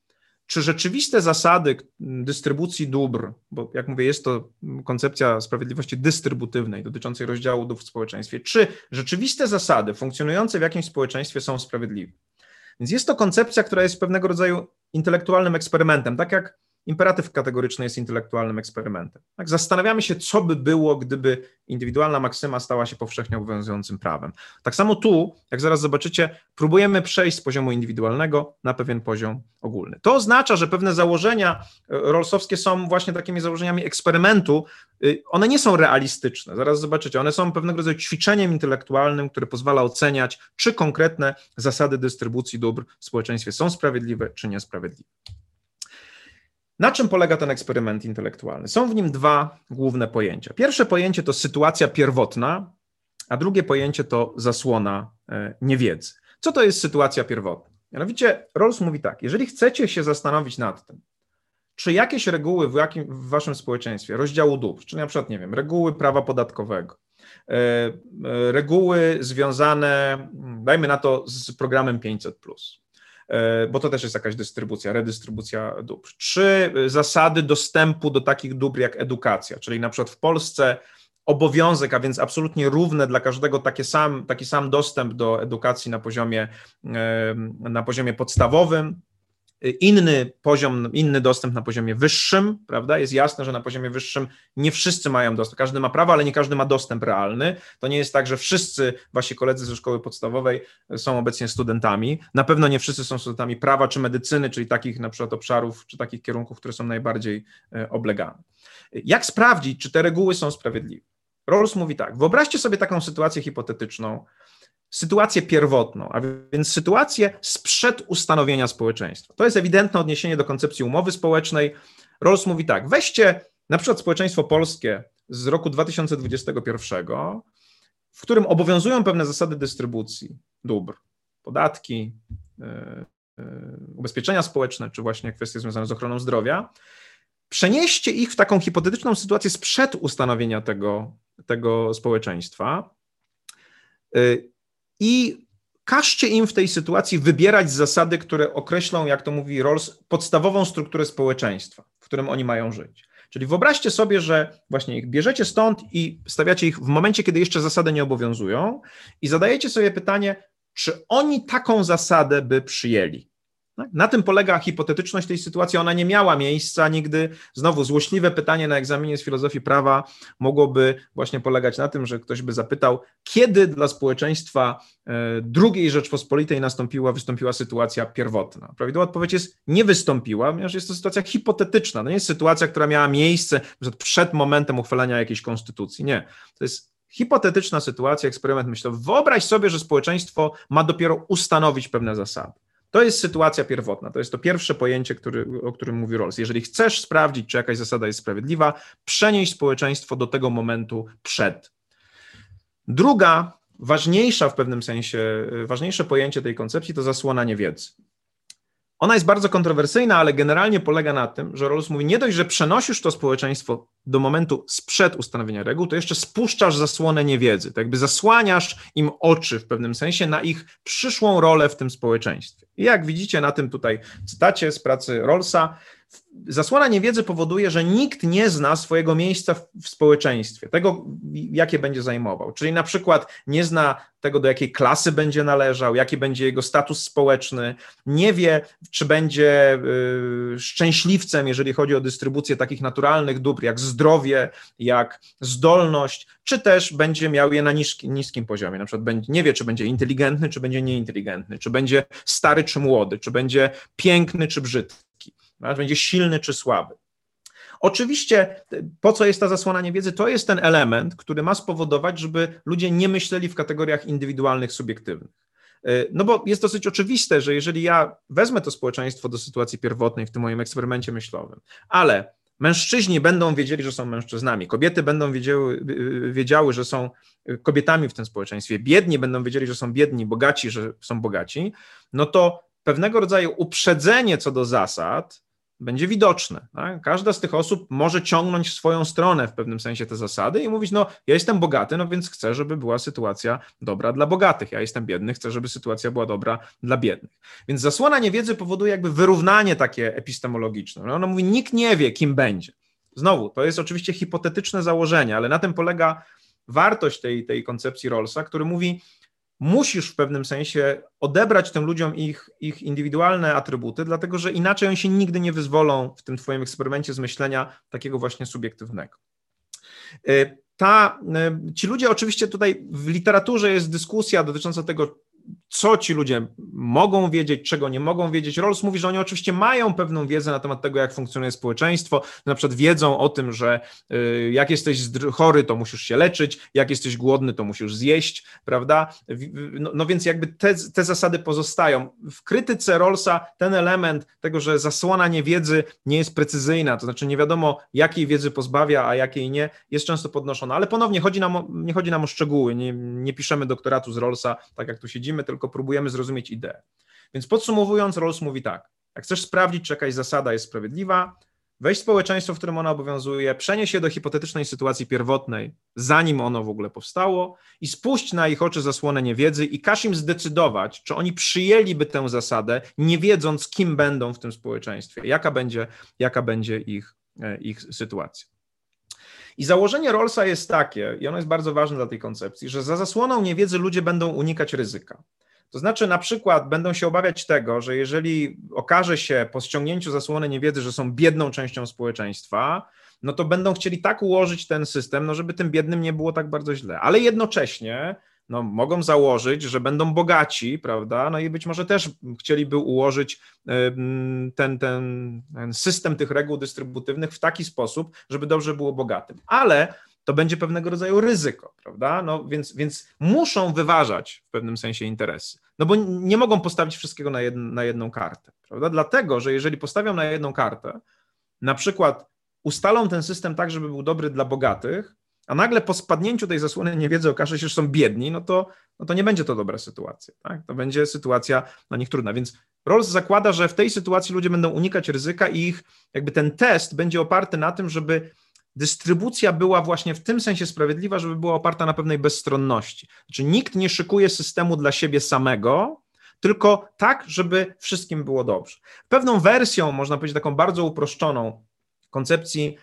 czy rzeczywiste zasady dystrybucji dóbr, bo jak mówię, jest to koncepcja sprawiedliwości dystrybutywnej dotyczącej rozdziału dóbr w społeczeństwie, czy rzeczywiste zasady funkcjonujące w jakimś społeczeństwie są sprawiedliwe. Więc jest to koncepcja, która jest pewnego rodzaju intelektualnym eksperymentem, tak jak imperatyw kategoryczny jest intelektualnym eksperymentem. Tak, zastanawiamy się, co by było, gdyby indywidualna maksyma stała się powszechnie obowiązującym prawem. Tak samo tu, jak zaraz zobaczycie, próbujemy przejść z poziomu indywidualnego na pewien poziom ogólny. To oznacza, że pewne założenia e, rolsowskie są właśnie takimi założeniami eksperymentu. Y, one nie są realistyczne, zaraz zobaczycie. One są pewnego rodzaju ćwiczeniem intelektualnym, które pozwala oceniać, czy konkretne zasady dystrybucji dóbr w społeczeństwie są sprawiedliwe, czy niesprawiedliwe. Na czym polega ten eksperyment intelektualny? Są w nim dwa główne pojęcia. Pierwsze pojęcie to sytuacja pierwotna, a drugie pojęcie to zasłona e, niewiedzy. Co to jest sytuacja pierwotna? Mianowicie Rawls mówi tak, jeżeli chcecie się zastanowić nad tym, czy jakieś reguły w, jakim, w waszym społeczeństwie, rozdziału dóbr, czy na przykład, nie wiem, reguły prawa podatkowego, e, e, reguły związane, dajmy na to, z programem 500, E, bo to też jest jakaś dystrybucja, redystrybucja dóbr. Trzy zasady dostępu do takich dóbr jak edukacja, czyli na przykład w Polsce obowiązek, a więc absolutnie równe dla każdego taki sam, taki sam dostęp do edukacji na poziomie, e, na poziomie podstawowym, inny poziom, inny dostęp na poziomie wyższym, prawda? Jest jasne, że na poziomie wyższym nie wszyscy mają dostęp. Każdy ma prawo, ale nie każdy ma dostęp realny. To nie jest tak, że wszyscy wasi koledzy ze szkoły podstawowej są obecnie studentami. Na pewno nie wszyscy są studentami prawa czy medycyny, czyli takich na przykład obszarów czy takich kierunków, które są najbardziej e, oblegane. Jak sprawdzić, czy te reguły są sprawiedliwe? Rawls mówi tak: wyobraźcie sobie taką sytuację hipotetyczną, sytuację pierwotną, a więc sytuację sprzed ustanowienia społeczeństwa. To jest ewidentne odniesienie do koncepcji umowy społecznej. Rawls mówi tak, weźcie na przykład społeczeństwo polskie z roku 2021, w którym obowiązują pewne zasady dystrybucji dóbr, podatki, yy, yy, ubezpieczenia społeczne, czy właśnie kwestie związane z ochroną zdrowia, przenieście ich w taką hipotetyczną sytuację sprzed ustanowienia tego, tego społeczeństwa yy, i każcie im w tej sytuacji wybierać zasady, które określą, jak to mówi Rawls, podstawową strukturę społeczeństwa, w którym oni mają żyć. Czyli wyobraźcie sobie, że właśnie ich bierzecie stąd i stawiacie ich w momencie, kiedy jeszcze zasady nie obowiązują, i zadajecie sobie pytanie, czy oni taką zasadę by przyjęli. Tak? Na tym polega hipotetyczność tej sytuacji. Ona nie miała miejsca nigdy. Znowu złośliwe pytanie na egzaminie z filozofii prawa mogłoby właśnie polegać na tym, że ktoś by zapytał, kiedy dla społeczeństwa e, II Rzeczpospolitej nastąpiła, wystąpiła sytuacja pierwotna. Prawidłowa odpowiedź jest nie wystąpiła, ponieważ jest to sytuacja hipotetyczna. To nie jest sytuacja, która miała miejsce przed momentem uchwalenia jakiejś konstytucji. Nie. To jest hipotetyczna sytuacja, eksperyment myślowy. Wyobraź sobie, że społeczeństwo ma dopiero ustanowić pewne zasady. To jest sytuacja pierwotna, to jest to pierwsze pojęcie, który, o którym mówi Rawls. Jeżeli chcesz sprawdzić, czy jakaś zasada jest sprawiedliwa, przenieś społeczeństwo do tego momentu przed. Druga, ważniejsza w pewnym sensie, ważniejsze pojęcie tej koncepcji to zasłona niewiedzy. Ona jest bardzo kontrowersyjna, ale generalnie polega na tym, że Rawls mówi, nie dość, że przenosisz to społeczeństwo do momentu sprzed ustanowienia reguł, to jeszcze spuszczasz zasłonę niewiedzy, to jakby zasłaniasz im oczy w pewnym sensie na ich przyszłą rolę w tym społeczeństwie. I jak widzicie na tym tutaj cytacie z pracy Rawlsa, zasłona niewiedzy powoduje, że nikt nie zna swojego miejsca w, społeczeństwie, tego, jakie będzie zajmował. Czyli na przykład nie zna tego, do jakiej klasy będzie należał, jaki będzie jego status społeczny, nie wie, czy będzie y, szczęśliwcem, jeżeli chodzi o dystrybucję takich naturalnych dóbr, jak zdrowie, jak zdolność, czy też będzie miał je na niski, niskim poziomie. Na przykład nie wie, czy będzie inteligentny, czy będzie nieinteligentny, czy będzie stary, czy młody, czy będzie piękny, czy brzydki będzie silny czy słaby. Oczywiście, po co jest ta zasłona niewiedzy? To jest ten element, który ma spowodować, żeby ludzie nie myśleli w kategoriach indywidualnych, subiektywnych. Y, no bo jest dosyć oczywiste, że jeżeli ja wezmę to społeczeństwo do sytuacji pierwotnej w tym moim eksperymencie myślowym, ale mężczyźni będą wiedzieli, że są mężczyznami, kobiety będą wiedziały, y, wiedziały, że są kobietami w tym społeczeństwie, biedni będą wiedzieli, że są biedni, bogaci, że są bogaci, no to pewnego rodzaju uprzedzenie co do zasad będzie widoczne. Tak? Każda z tych osób może ciągnąć w swoją stronę w pewnym sensie te zasady i mówić, no ja jestem bogaty, no więc chcę, żeby była sytuacja dobra dla bogatych, ja jestem biedny, chcę, żeby sytuacja była dobra dla biednych. Więc zasłona niewiedzy powoduje jakby wyrównanie takie epistemologiczne. No, ona mówi, nikt nie wie, kim będzie. Znowu, to jest oczywiście hipotetyczne założenie, ale na tym polega wartość tej, tej koncepcji Rawlsa, który mówi, musisz w pewnym sensie odebrać tym ludziom ich, ich indywidualne atrybuty, dlatego że inaczej oni się nigdy nie wyzwolą w tym Twoim eksperymencie z myślenia takiego właśnie subiektywnego. Y, ta, y, ci ludzie, oczywiście tutaj w literaturze jest dyskusja dotycząca tego, co ci ludzie mogą wiedzieć, czego nie mogą wiedzieć. Rawls mówi, że oni oczywiście mają pewną wiedzę na temat tego, jak funkcjonuje społeczeństwo. Na przykład wiedzą o tym, że y, jak jesteś chory, to musisz się leczyć, jak jesteś głodny, to musisz zjeść, prawda? No, no więc jakby te, te zasady pozostają. W krytyce Rawlsa ten element tego, że zasłona niewiedzy nie jest precyzyjna, to znaczy nie wiadomo, jakiej wiedzy pozbawia, a jakiej nie, jest często podnoszona. Ale ponownie chodzi nam o, nie chodzi nam o szczegóły, nie, nie piszemy doktoratu z Rawlsa, tak jak tu siedzimy, tylko próbujemy zrozumieć ideę. Więc podsumowując, Rawls mówi tak, jak chcesz sprawdzić, czy jakaś zasada jest sprawiedliwa, weź społeczeństwo, w którym ona obowiązuje, przenieś je do hipotetycznej sytuacji pierwotnej, zanim ono w ogóle powstało i spuść na ich oczy zasłonę niewiedzy i każ im zdecydować, czy oni przyjęliby tę zasadę, nie wiedząc, kim będą w tym społeczeństwie, jaka będzie, jaka będzie ich, e, ich sytuacja. I założenie Rawlsa jest takie, i ono jest bardzo ważne dla tej koncepcji, że za zasłoną niewiedzy ludzie będą unikać ryzyka. To znaczy, na przykład, będą się obawiać tego, że jeżeli okaże się po ściągnięciu zasłony niewiedzy, że są biedną częścią społeczeństwa, no to będą chcieli tak ułożyć ten system, no żeby tym biednym nie było tak bardzo źle. Ale jednocześnie no, mogą założyć, że będą bogaci, prawda? No i być może też chcieliby ułożyć ten, ten, ten system tych reguł dystrybucyjnych w taki sposób, żeby dobrze było bogatym. Ale to będzie pewnego rodzaju ryzyko, prawda? No więc, więc muszą wyważać w pewnym sensie interesy. No bo nie mogą postawić wszystkiego na, jed, na jedną kartę, prawda? Dlatego, że jeżeli postawią na jedną kartę, na przykład ustalą ten system tak, żeby był dobry dla bogatych, a nagle po spadnięciu tej zasłony niewiedzy okaże się, że są biedni, no to, no to nie będzie to dobra sytuacja. Tak? To będzie sytuacja dla nich trudna. Więc Rawls zakłada, że w tej sytuacji ludzie będą unikać ryzyka i ich jakby ten test będzie oparty na tym, żeby dystrybucja była właśnie w tym sensie sprawiedliwa, żeby była oparta na pewnej bezstronności. Znaczy nikt nie szykuje systemu dla siebie samego, tylko tak, żeby wszystkim było dobrze. Pewną wersją, można powiedzieć taką bardzo uproszczoną koncepcji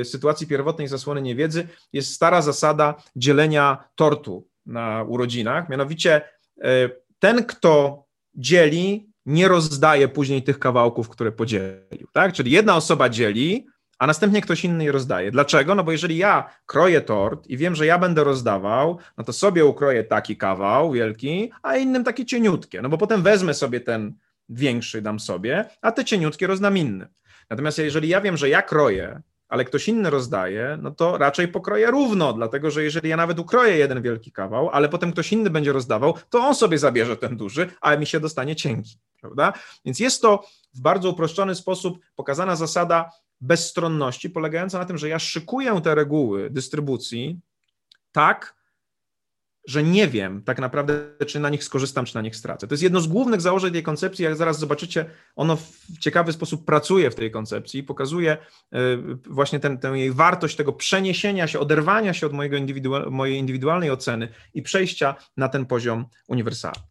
y, sytuacji pierwotnej zasłony niewiedzy jest stara zasada dzielenia tortu na urodzinach. Mianowicie y, ten, kto dzieli, nie rozdaje później tych kawałków, które podzielił. Tak? Czyli jedna osoba dzieli, a następnie ktoś inny je rozdaje. Dlaczego? No bo jeżeli ja kroję tort i wiem, że ja będę rozdawał, no to sobie ukroję taki kawał wielki, a innym takie cieniutkie. No bo potem wezmę sobie ten większy, dam sobie, a te cieniutkie rozdam innym. Natomiast jeżeli ja wiem, że ja kroję, ale ktoś inny rozdaje, no to raczej pokroję równo, dlatego że jeżeli ja nawet ukroję jeden wielki kawał, ale potem ktoś inny będzie rozdawał, to on sobie zabierze ten duży, a mi się dostanie cienki, prawda? Więc jest to w bardzo uproszczony sposób pokazana zasada bezstronności, polegająca na tym, że ja szykuję te reguły dystrybucji tak, że nie wiem tak naprawdę, czy na nich skorzystam, czy na nich stracę. To jest jedno z głównych założeń tej koncepcji. Jak zaraz zobaczycie, ono w ciekawy sposób pracuje w tej koncepcji i pokazuje e, właśnie ten, tę jej wartość tego przeniesienia się, oderwania się od mojego mojej indywidualnej oceny i przejścia na ten poziom uniwersalny.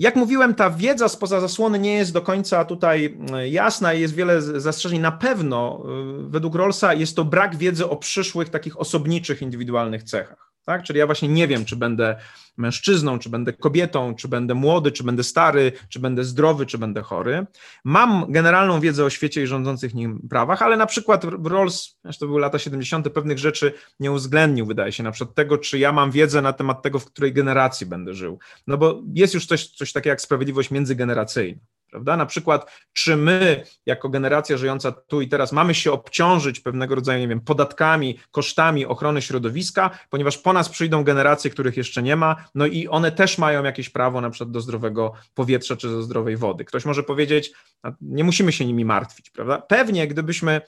E, jak mówiłem, ta wiedza spoza zasłony nie jest do końca tutaj e, jasna i jest wiele zastrzeżeń. Na pewno, według Rollsa, jest to brak wiedzy o przyszłych, takich osobniczych, indywidualnych cechach. Tak? Czyli ja właśnie nie wiem, czy będę mężczyzną, czy będę kobietą, czy będę młody, czy będę stary, czy będę zdrowy, czy będę chory. Mam generalną wiedzę o świecie i rządzących nim prawach, ale na przykład Rawls, to były lata 70., pewnych rzeczy nie uwzględnił, wydaje się, na przykład tego, czy ja mam wiedzę na temat tego, w której generacji będę żył. No bo jest już coś, coś takiego jak sprawiedliwość międzygeneracyjna prawda? Na przykład, czy my, jako generacja żyjąca tu i teraz, mamy się obciążyć pewnego rodzaju, nie wiem, podatkami, kosztami ochrony środowiska, ponieważ po nas przyjdą generacje, których jeszcze nie ma, no i one też mają jakieś prawo na przykład do zdrowego powietrza czy do zdrowej wody. Ktoś może powiedzieć, nie musimy się nimi martwić, prawda? Pewnie, gdybyśmy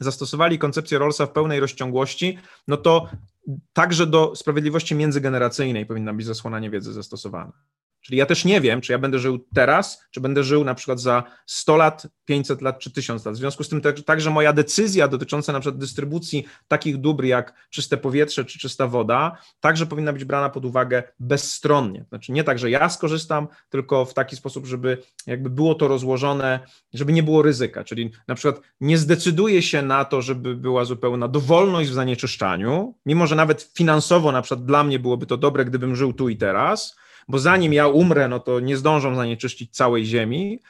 zastosowali koncepcję Rollsa w pełnej rozciągłości, no to także do sprawiedliwości międzygeneracyjnej powinna być zasłona niewiedzy zastosowana. Czyli ja też nie wiem, czy ja będę żył teraz, czy będę żył na przykład za 100 lat, 500 lat czy 1000 lat. W związku z tym także moja decyzja dotycząca na przykład dystrybucji takich dóbr jak czyste powietrze czy czysta woda, także powinna być brana pod uwagę bezstronnie. Znaczy nie tak, że ja skorzystam, tylko w taki sposób, żeby jakby było to rozłożone, żeby nie było ryzyka. Czyli na przykład nie zdecyduję się na to, żeby była zupełna dowolność w zanieczyszczaniu, mimo że nawet finansowo na przykład dla mnie byłoby to dobre, gdybym żył tu i teraz, bo zanim ja umrę, no to nie zdążą zanieczyścić całej Ziemi,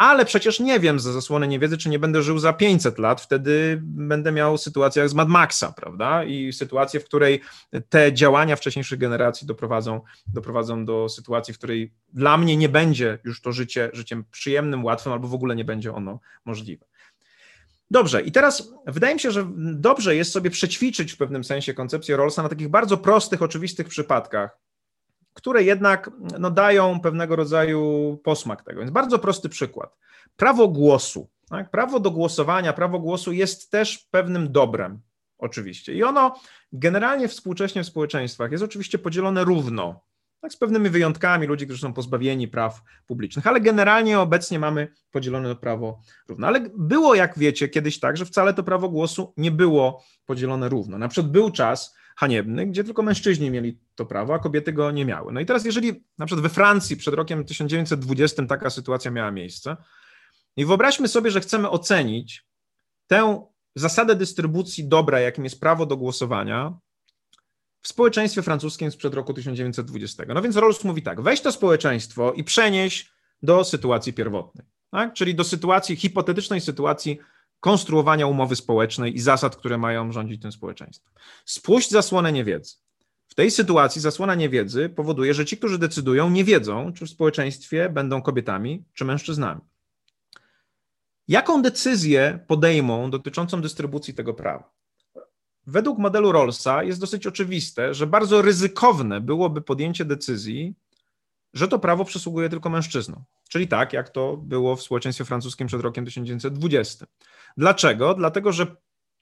ale przecież nie wiem za zasłonę niewiedzy, czy nie będę żył za 500 lat, wtedy będę miał sytuację jak z Mad Maxa, prawda? I sytuację, w której te działania wcześniejszych generacji doprowadzą, doprowadzą do sytuacji, w której dla mnie nie będzie już to życie życiem przyjemnym, łatwym, albo w ogóle nie będzie ono możliwe. Dobrze, i teraz wydaje mi się, że dobrze jest sobie przećwiczyć w pewnym sensie koncepcję Rollsa na takich bardzo prostych, oczywistych przypadkach, które jednak no, dają pewnego rodzaju posmak tego. Więc bardzo prosty przykład. Prawo głosu. Tak? Prawo do głosowania, prawo głosu jest też pewnym dobrem, oczywiście. I ono generalnie współcześnie w społeczeństwach jest oczywiście podzielone równo, tak, z pewnymi wyjątkami ludzi, którzy są pozbawieni praw publicznych, ale generalnie obecnie mamy podzielone to prawo równo. Ale było, jak wiecie, kiedyś tak, że wcale to prawo głosu nie było podzielone równo. Na przykład był czas, haniebny, gdzie tylko mężczyźni mieli to prawo, a kobiety go nie miały. No i teraz, jeżeli na przykład we Francji przed rokiem 1920 taka sytuacja miała miejsce, i wyobraźmy sobie, że chcemy ocenić tę zasadę dystrybucji dobra, jakim jest prawo do głosowania, w społeczeństwie francuskim sprzed roku 1920. No więc Rawls mówi tak: weź to społeczeństwo i przenieś do sytuacji pierwotnej, tak? czyli do sytuacji, hipotetycznej sytuacji konstruowania umowy społecznej i zasad, które mają rządzić tym społeczeństwem. Spuść zasłonę niewiedzy. W tej sytuacji zasłona niewiedzy powoduje, że ci, którzy decydują, nie wiedzą, czy w społeczeństwie będą kobietami czy mężczyznami. Jaką decyzję podejmą dotyczącą dystrybucji tego prawa? Według modelu Rollsa jest dosyć oczywiste, że bardzo ryzykowne byłoby podjęcie decyzji, że to prawo przysługuje tylko mężczyznom. Czyli tak, jak to było w społeczeństwie francuskim przed rokiem 1920. Dlaczego? Dlatego, że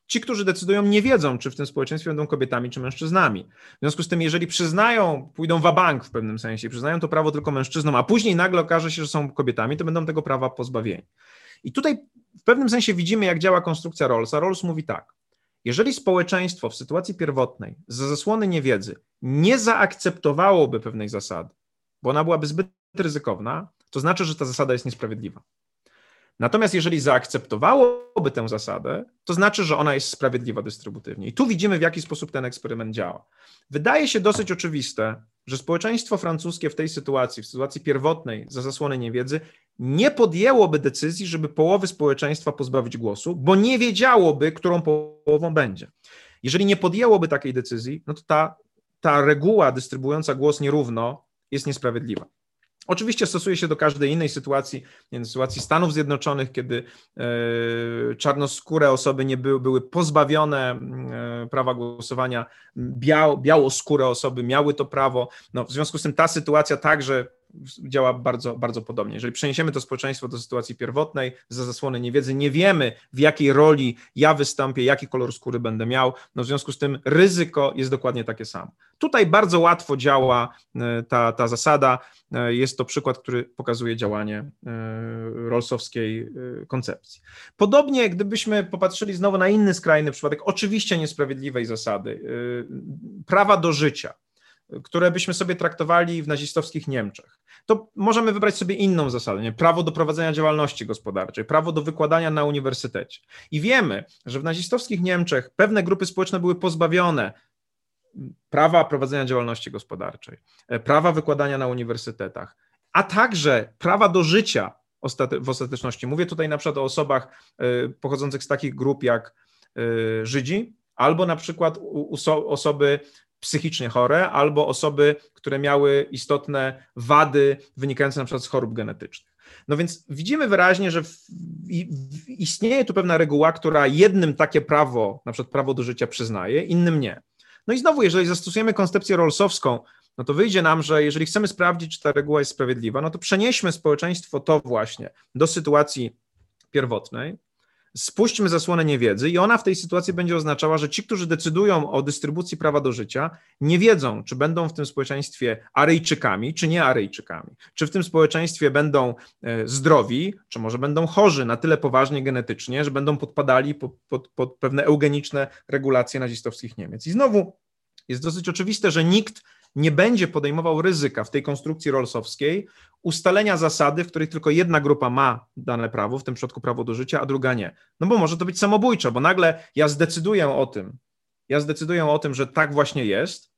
ci, którzy decydują, nie wiedzą, czy w tym społeczeństwie będą kobietami czy mężczyznami. W związku z tym, jeżeli przyznają, pójdą wa bank w pewnym sensie, przyznają to prawo tylko mężczyznom, a później nagle okaże się, że są kobietami, to będą tego prawa pozbawieni. I tutaj w pewnym sensie widzimy, jak działa konstrukcja Rollsa. Rolls mówi tak. Jeżeli społeczeństwo w sytuacji pierwotnej za zasłony niewiedzy nie zaakceptowałoby pewnej zasady, bo ona byłaby zbyt ryzykowna, to znaczy, że ta zasada jest niesprawiedliwa. Natomiast jeżeli zaakceptowałoby tę zasadę, to znaczy, że ona jest sprawiedliwa dystrybutywnie. I tu widzimy, w jaki sposób ten eksperyment działa. Wydaje się dosyć oczywiste, że społeczeństwo francuskie w tej sytuacji, w sytuacji pierwotnej, za zasłony niewiedzy, nie podjęłoby decyzji, żeby połowy społeczeństwa pozbawić głosu, bo nie wiedziałoby, którą połową będzie. Jeżeli nie podjęłoby takiej decyzji, no to ta, ta reguła dystrybuująca głos nierówno jest niesprawiedliwa. Oczywiście stosuje się do każdej innej sytuacji, w sytuacji Stanów Zjednoczonych, kiedy e, czarnoskóre osoby nie były, były pozbawione e, prawa głosowania, biał, białoskóre osoby miały to prawo. No, w związku z tym ta sytuacja także działa bardzo, bardzo podobnie. Jeżeli przeniesiemy to społeczeństwo do sytuacji pierwotnej, za zasłony niewiedzy, nie wiemy w jakiej roli ja wystąpię, jaki kolor skóry będę miał, no w związku z tym ryzyko jest dokładnie takie samo. Tutaj bardzo łatwo działa e, ta, ta zasada, e, jest to przykład, który pokazuje działanie e, rolsowskiej koncepcji. Podobnie, gdybyśmy popatrzyli znowu na inny skrajny przypadek, oczywiście niesprawiedliwej zasady, prawa do życia które byśmy sobie traktowali w nazistowskich Niemczech, to możemy wybrać sobie inną zasadę, nie? prawo do prowadzenia działalności gospodarczej, prawo do wykładania na uniwersytecie. I wiemy, że w nazistowskich Niemczech pewne grupy społeczne były pozbawione prawa prowadzenia działalności gospodarczej, e, prawa wykładania na uniwersytetach, a także prawa do życia w ostateczności. Mówię tutaj na przykład o osobach e, pochodzących z takich grup jak e, Żydzi, albo na przykład osoby psychicznie chore, albo osoby, które miały istotne wady wynikające na przykład z chorób genetycznych. No więc widzimy wyraźnie, że istnieje tu pewna reguła, która jednym takie prawo, na przykład prawo do życia przyznaje, innym nie. No i znowu, jeżeli zastosujemy koncepcję rolsowską, no to wyjdzie nam, że jeżeli chcemy sprawdzić, czy ta reguła jest sprawiedliwa, no to przenieśmy społeczeństwo to właśnie do sytuacji pierwotnej, spuśćmy zasłonę niewiedzy i ona w tej sytuacji będzie oznaczała, że ci, którzy decydują o dystrybucji prawa do życia, nie wiedzą, czy będą w tym społeczeństwie Aryjczykami, czy nie Aryjczykami. Czy w tym społeczeństwie będą e, zdrowi, czy może będą chorzy na tyle poważnie genetycznie, że będą podpadali pod, pod, pod pewne eugeniczne regulacje nazistowskich Niemiec. I znowu jest dosyć oczywiste, że nikt nie będzie podejmował ryzyka w tej konstrukcji rolsowskiej ustalenia zasady, w której tylko jedna grupa ma dane prawo, w tym przypadku prawo do życia, a druga nie. No bo może to być samobójcze, bo nagle ja zdecyduję o tym, ja zdecyduję o tym, że tak właśnie jest,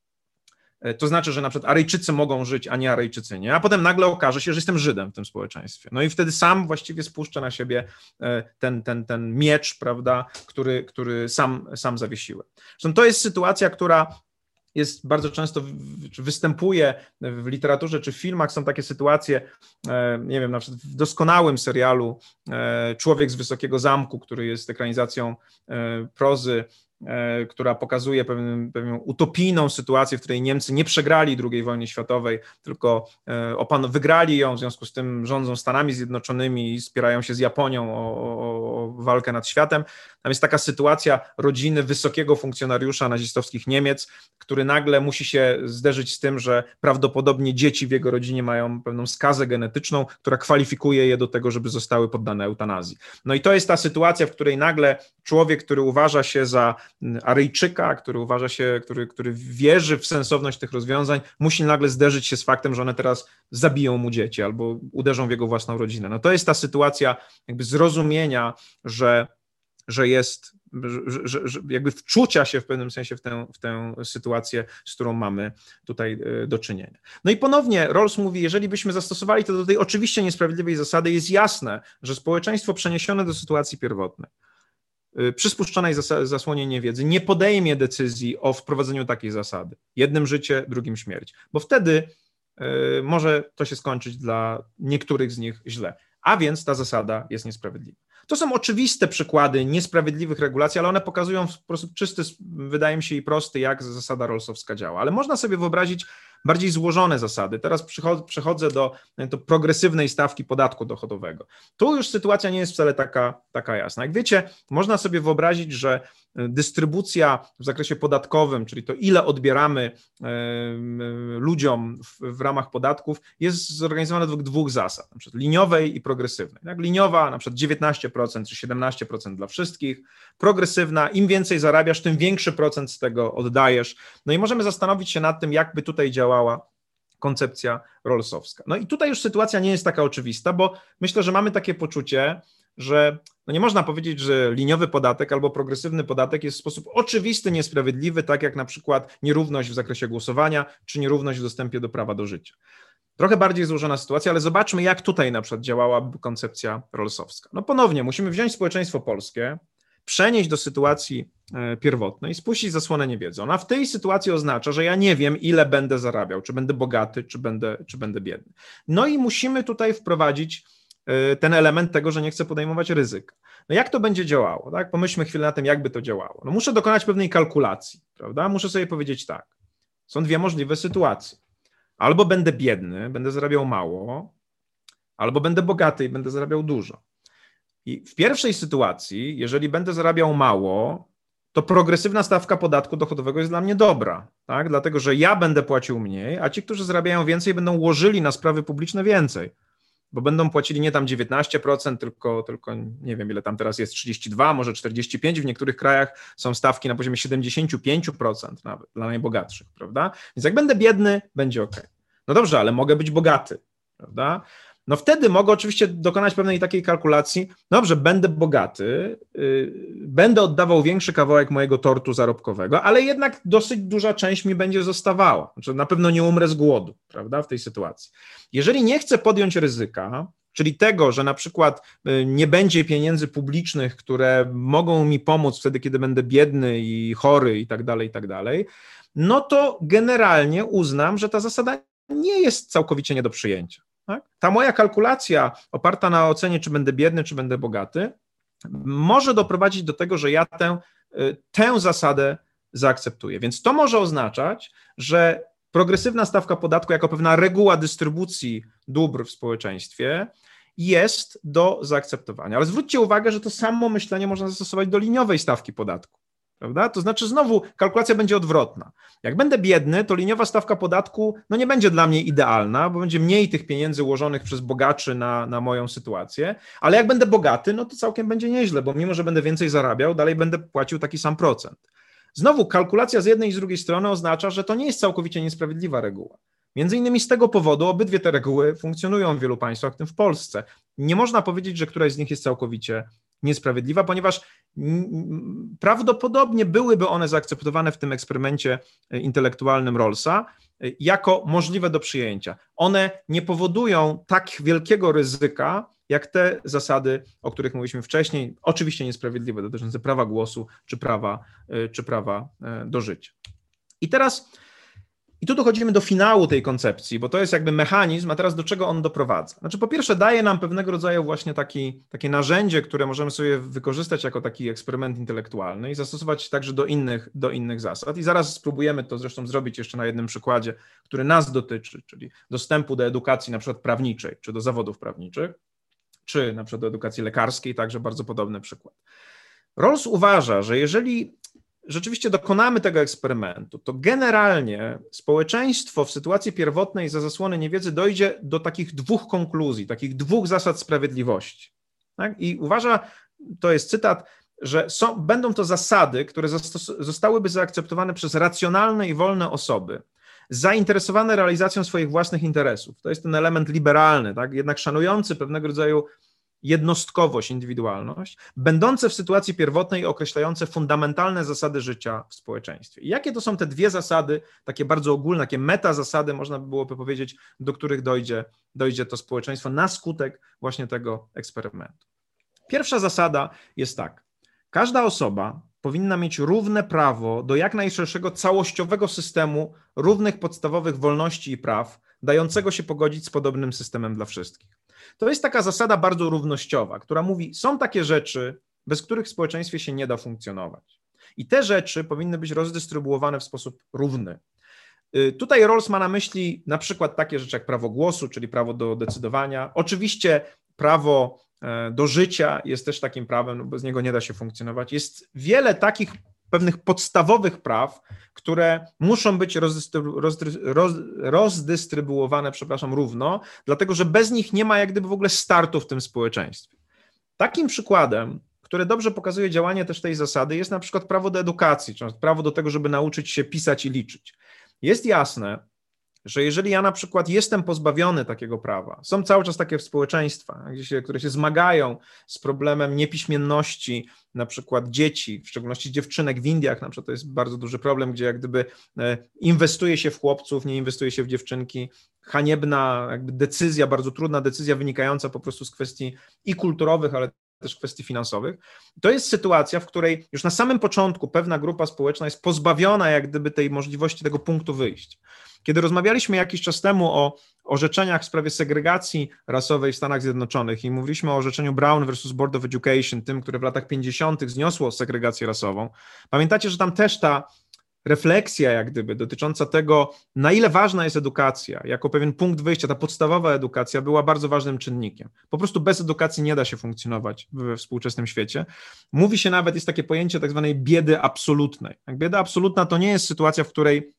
e, to znaczy, że na przykład Aryjczycy mogą żyć, a nie Aryjczycy nie, a potem nagle okaże się, że jestem Żydem w tym społeczeństwie. No i wtedy sam właściwie spuszczę na siebie e, ten, ten, ten miecz, prawda, który, który sam, sam zawiesiłem. Zresztą to jest sytuacja, która jest bardzo często występuje w literaturze czy w filmach, są takie sytuacje, e, nie wiem, na przykład w doskonałym serialu e, Człowiek z Wysokiego Zamku, który jest ekranizacją e, prozy która pokazuje pewną, pewną utopijną sytuację, w której Niemcy nie przegrali II wojny światowej, tylko e, opan wygrali ją, w związku z tym rządzą Stanami Zjednoczonymi i spierają się z Japonią o, o, o walkę nad światem. Tam jest taka sytuacja rodziny wysokiego funkcjonariusza nazistowskich Niemiec, który nagle musi się zderzyć z tym, że prawdopodobnie dzieci w jego rodzinie mają pewną skazę genetyczną, która kwalifikuje je do tego, żeby zostały poddane eutanazji. No i to jest ta sytuacja, w której nagle człowiek, który uważa się za Aryjczyka, który uważa się, który, który wierzy w sensowność tych rozwiązań, musi nagle zderzyć się z faktem, że one teraz zabiją mu dzieci albo uderzą w jego własną rodzinę. No to jest ta sytuacja jakby zrozumienia, że, że jest że, że, jakby wczucia się w pewnym sensie w tę, w tę sytuację, z którą mamy tutaj e, do czynienia. No i ponownie Rawls mówi, jeżeli byśmy zastosowali to do tej oczywiście niesprawiedliwej zasady, jest jasne, że społeczeństwo przeniesione do sytuacji pierwotnej, przy spuszczonej zasłonie niewiedzy nie podejmie decyzji o wprowadzeniu takiej zasady. Jednym życie, drugim śmierć. Bo wtedy y, może to się skończyć dla niektórych z nich źle. A więc ta zasada jest niesprawiedliwa. To są oczywiste przykłady niesprawiedliwych regulacji, ale one pokazują w sposób czysty, wydaje mi się, i prosty, jak zasada rolsowska działa. Ale można sobie wyobrazić bardziej złożone zasady. Teraz przechodzę do, do progresywnej stawki podatku dochodowego. Tu już sytuacja nie jest wcale taka, taka jasna. Jak wiecie, można sobie wyobrazić, że dystrybucja w zakresie podatkowym, czyli to ile odbieramy ludziom w, w ramach podatków, jest zorganizowana według dwóch zasad, na przykład liniowej i progresywnej. Tak? Liniowa na przykład 19% czy 17% dla wszystkich, progresywna, im więcej zarabiasz, tym większy procent z tego oddajesz. No i możemy zastanowić się nad tym, jakby tutaj działała koncepcja Rollsowska. No i tutaj już sytuacja nie jest taka oczywista, bo myślę, że mamy takie poczucie, że no nie można powiedzieć, że liniowy podatek albo progresywny podatek jest w sposób oczywisty niesprawiedliwy, tak jak na przykład nierówność w zakresie głosowania czy nierówność w dostępie do prawa do życia. Trochę bardziej złożona sytuacja, ale zobaczmy, jak tutaj na przykład działałaby koncepcja rolsowska. No ponownie, musimy wziąć społeczeństwo polskie, przenieść do sytuacji e, pierwotnej, spuścić zasłonę niewiedzy. Ona w tej sytuacji oznacza, że ja nie wiem, ile będę zarabiał, czy będę bogaty, czy będę, czy będę biedny. No i musimy tutaj wprowadzić ten element tego, że nie chcę podejmować ryzyka. No jak to będzie działało? Tak? Pomyślmy chwilę na tym, jakby to działało. No muszę dokonać pewnej kalkulacji, prawda? Muszę sobie powiedzieć tak. Są dwie możliwe sytuacje. Albo będę biedny, będę zarabiał mało, albo będę bogaty i będę zarabiał dużo. I w pierwszej sytuacji, jeżeli będę zarabiał mało, to progresywna stawka podatku dochodowego jest dla mnie dobra, tak? dlatego że ja będę płacił mniej, a ci, którzy zarabiają więcej, będą łożyli na sprawy publiczne więcej, bo będą płacili nie tam 19%, tylko, tylko nie wiem ile tam teraz jest, 32, może 45, w niektórych krajach są stawki na poziomie 75% nawet dla najbogatszych, prawda? Więc jak będę biedny, będzie ok. No dobrze, ale mogę być bogaty, prawda? No wtedy mogę oczywiście dokonać pewnej takiej kalkulacji, dobrze, będę bogaty, yy, będę oddawał większy kawałek mojego tortu zarobkowego, ale jednak dosyć duża część mi będzie zostawała. Znaczy, na pewno nie umrę z głodu, prawda, w tej sytuacji. Jeżeli nie chcę podjąć ryzyka, czyli tego, że na przykład y, nie będzie pieniędzy publicznych, które mogą mi pomóc wtedy, kiedy będę biedny i chory i tak dalej, i tak dalej, no to generalnie uznam, że ta zasada nie jest całkowicie nie do przyjęcia. Tak? Ta moja kalkulacja oparta na ocenie, czy będę biedny, czy będę bogaty, może doprowadzić do tego, że ja tę, y, tę zasadę zaakceptuję. Więc to może oznaczać, że progresywna stawka podatku jako pewna reguła dystrybucji dóbr w społeczeństwie jest do zaakceptowania. Ale zwróćcie uwagę, że to samo myślenie można zastosować do liniowej stawki podatku prawda? To znaczy znowu kalkulacja będzie odwrotna. Jak będę biedny, to liniowa stawka podatku no nie będzie dla mnie idealna, bo będzie mniej tych pieniędzy ułożonych przez bogaczy na, na moją sytuację, ale jak będę bogaty, no to całkiem będzie nieźle, bo mimo, że będę więcej zarabiał, dalej będę płacił taki sam procent. Znowu kalkulacja z jednej i z drugiej strony oznacza, że to nie jest całkowicie niesprawiedliwa reguła. Między innymi z tego powodu obydwie te reguły funkcjonują w wielu państwach, w tym w Polsce. Nie można powiedzieć, że któraś z nich jest całkowicie niesprawiedliwa, ponieważ prawdopodobnie byłyby one zaakceptowane w tym eksperymencie e, intelektualnym Rollsa e, jako możliwe do przyjęcia. One nie powodują tak wielkiego ryzyka, jak te zasady, o których mówiliśmy wcześniej, oczywiście niesprawiedliwe, dotyczące prawa głosu czy prawa, e, czy prawa do życia. I teraz i tu dochodzimy do finału tej koncepcji, bo to jest jakby mechanizm, a teraz do czego on doprowadza? Znaczy, po pierwsze, daje nam pewnego rodzaju właśnie taki, takie narzędzie, które możemy sobie wykorzystać jako taki eksperyment intelektualny i zastosować także do innych, do innych zasad. I zaraz spróbujemy to zresztą zrobić jeszcze na jednym przykładzie, który nas dotyczy, czyli dostępu do edukacji na przykład prawniczej, czy do zawodów prawniczych, czy na przykład do edukacji lekarskiej, także bardzo podobny przykład. Rawls uważa, że jeżeli rzeczywiście dokonamy tego eksperymentu, to generalnie społeczeństwo w sytuacji pierwotnej za zasłony niewiedzy dojdzie do takich dwóch konkluzji, takich dwóch zasad sprawiedliwości. Tak? I uważa, to jest cytat, że są, będą to zasady, które zostałyby zaakceptowane przez racjonalne i wolne osoby, zainteresowane realizacją swoich własnych interesów. To jest ten element liberalny, tak? jednak szanujący pewnego rodzaju jednostkowość, indywidualność, będące w sytuacji pierwotnej określające fundamentalne zasady życia w społeczeństwie. I jakie to są te dwie zasady, takie bardzo ogólne, takie meta zasady, można by było powiedzieć, do których dojdzie, dojdzie to społeczeństwo na skutek właśnie tego eksperymentu. Pierwsza zasada jest tak. Każda osoba powinna mieć równe prawo do jak najszerszego całościowego systemu równych podstawowych wolności i praw, dającego się pogodzić z podobnym systemem dla wszystkich. To jest taka zasada bardzo równościowa, która mówi, są takie rzeczy, bez których w społeczeństwie się nie da funkcjonować. I te rzeczy powinny być rozdystrybuowane w sposób równy. Y, tutaj Rawls ma na myśli na przykład takie rzeczy jak prawo głosu, czyli prawo do decydowania. Oczywiście prawo e, do życia jest też takim prawem, no bez niego nie da się funkcjonować. Jest wiele takich pewnych podstawowych praw, które muszą być rozdystrybu rozdystrybuowane, przepraszam, równo, dlatego że bez nich nie ma jak gdyby w ogóle startu w tym społeczeństwie. Takim przykładem, które dobrze pokazuje działanie też tej zasady, jest na przykład prawo do edukacji, czyli prawo do tego, żeby nauczyć się pisać i liczyć. Jest jasne, że jeżeli ja na przykład jestem pozbawiony takiego prawa, są cały czas takie społeczeństwa, się, które się zmagają z problemem niepiśmienności, na przykład dzieci, w szczególności dziewczynek w Indiach, na przykład to jest bardzo duży problem, gdzie jak gdyby e, inwestuje się w chłopców, nie inwestuje się w dziewczynki, haniebna jakby decyzja, bardzo trudna decyzja wynikająca po prostu z kwestii i kulturowych, ale też kwestii finansowych. To jest sytuacja, w której już na samym początku pewna grupa społeczna jest pozbawiona jak gdyby tej możliwości tego punktu wyjścia. Kiedy rozmawialiśmy jakiś czas temu o orzeczeniach w sprawie segregacji rasowej w Stanach Zjednoczonych i mówiliśmy o orzeczeniu Brown versus Board of Education, tym, które w latach 50. zniosło segregację rasową, pamiętacie, że tam też ta refleksja, jak gdyby, dotycząca tego, na ile ważna jest edukacja, jako pewien punkt wyjścia, ta podstawowa edukacja była bardzo ważnym czynnikiem. Po prostu bez edukacji nie da się funkcjonować we współczesnym świecie. Mówi się nawet, jest takie pojęcie tak zwanej biedy absolutnej. Bieda absolutna to nie jest sytuacja, w której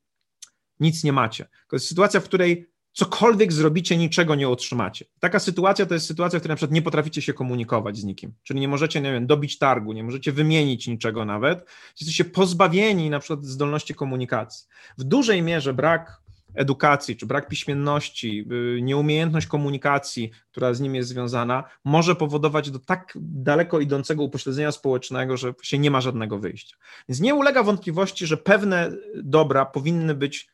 nic nie macie. To jest sytuacja, w której cokolwiek zrobicie, niczego nie otrzymacie. Taka sytuacja to jest sytuacja, w której na przykład nie potraficie się komunikować z nikim, czyli nie możecie, nie wiem, dobić targu, nie możecie wymienić niczego nawet, jesteście pozbawieni na przykład zdolności komunikacji. W dużej mierze brak edukacji, czy brak piśmienności, y, nieumiejętność komunikacji, która z nim jest związana, może powodować do tak daleko idącego upośledzenia społecznego, że się nie ma żadnego wyjścia. Więc nie ulega wątpliwości, że pewne dobra powinny być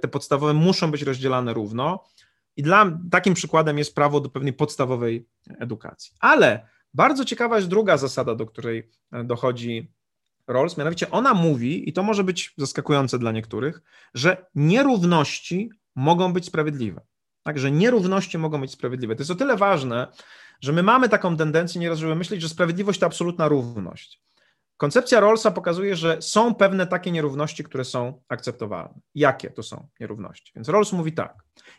te podstawowe muszą być rozdzielane równo. I dla takim przykładem jest prawo do pewnej podstawowej edukacji. Ale bardzo ciekawa jest druga zasada, do której e, dochodzi Rawls, mianowicie ona mówi, i to może być zaskakujące dla niektórych, że nierówności mogą być sprawiedliwe. Także nierówności mogą być sprawiedliwe. To jest o tyle ważne, że my mamy taką tendencję nieraz, żeby myśleć, że sprawiedliwość to absolutna równość. Koncepcja Rawlsa pokazuje, że są pewne takie nierówności, które są akceptowalne. Jakie to są nierówności? Więc Rawls mówi tak: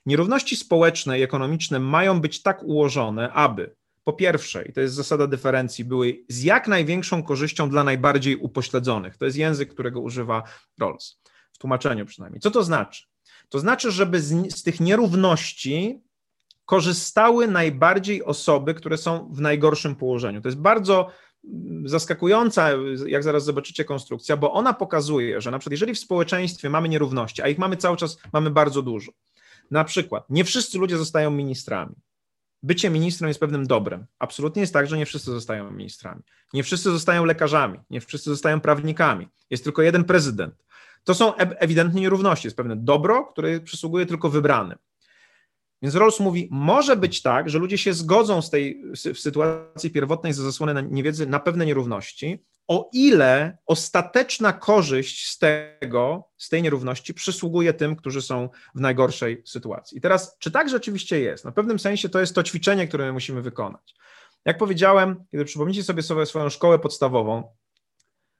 nierówności społeczne i ekonomiczne mają być tak ułożone, aby po pierwsze, i to jest zasada dyferencji, były z jak największą korzyścią dla najbardziej upośledzonych. To jest język, którego używa Rawls, w tłumaczeniu przynajmniej. Co to znaczy? To znaczy, żeby z, z tych nierówności korzystały najbardziej osoby, które są w najgorszym położeniu. To jest bardzo zaskakująca, jak zaraz zobaczycie, konstrukcja, bo ona pokazuje, że na przykład jeżeli w społeczeństwie mamy nierówności, a ich mamy cały czas, mamy bardzo dużo, na przykład nie wszyscy ludzie zostają ministrami. Bycie ministrem jest pewnym dobrem. Absolutnie jest tak, że nie wszyscy zostają ministrami. Nie wszyscy zostają lekarzami, nie wszyscy zostają prawnikami. Jest tylko jeden prezydent. To są ewidentnie nierówności. Jest pewne dobro, które przysługuje tylko wybranym. Więc Rawls mówi, może być tak, że ludzie się zgodzą z tej w sytuacji pierwotnej ze zasłony na niewiedzy na pewne nierówności, o ile ostateczna korzyść z tego, z tej nierówności przysługuje tym, którzy są w najgorszej sytuacji. I teraz, czy tak rzeczywiście jest? Na pewnym sensie to jest to ćwiczenie, które my musimy wykonać. Jak powiedziałem, kiedy przypomnicie sobie, sobie swoją szkołę podstawową,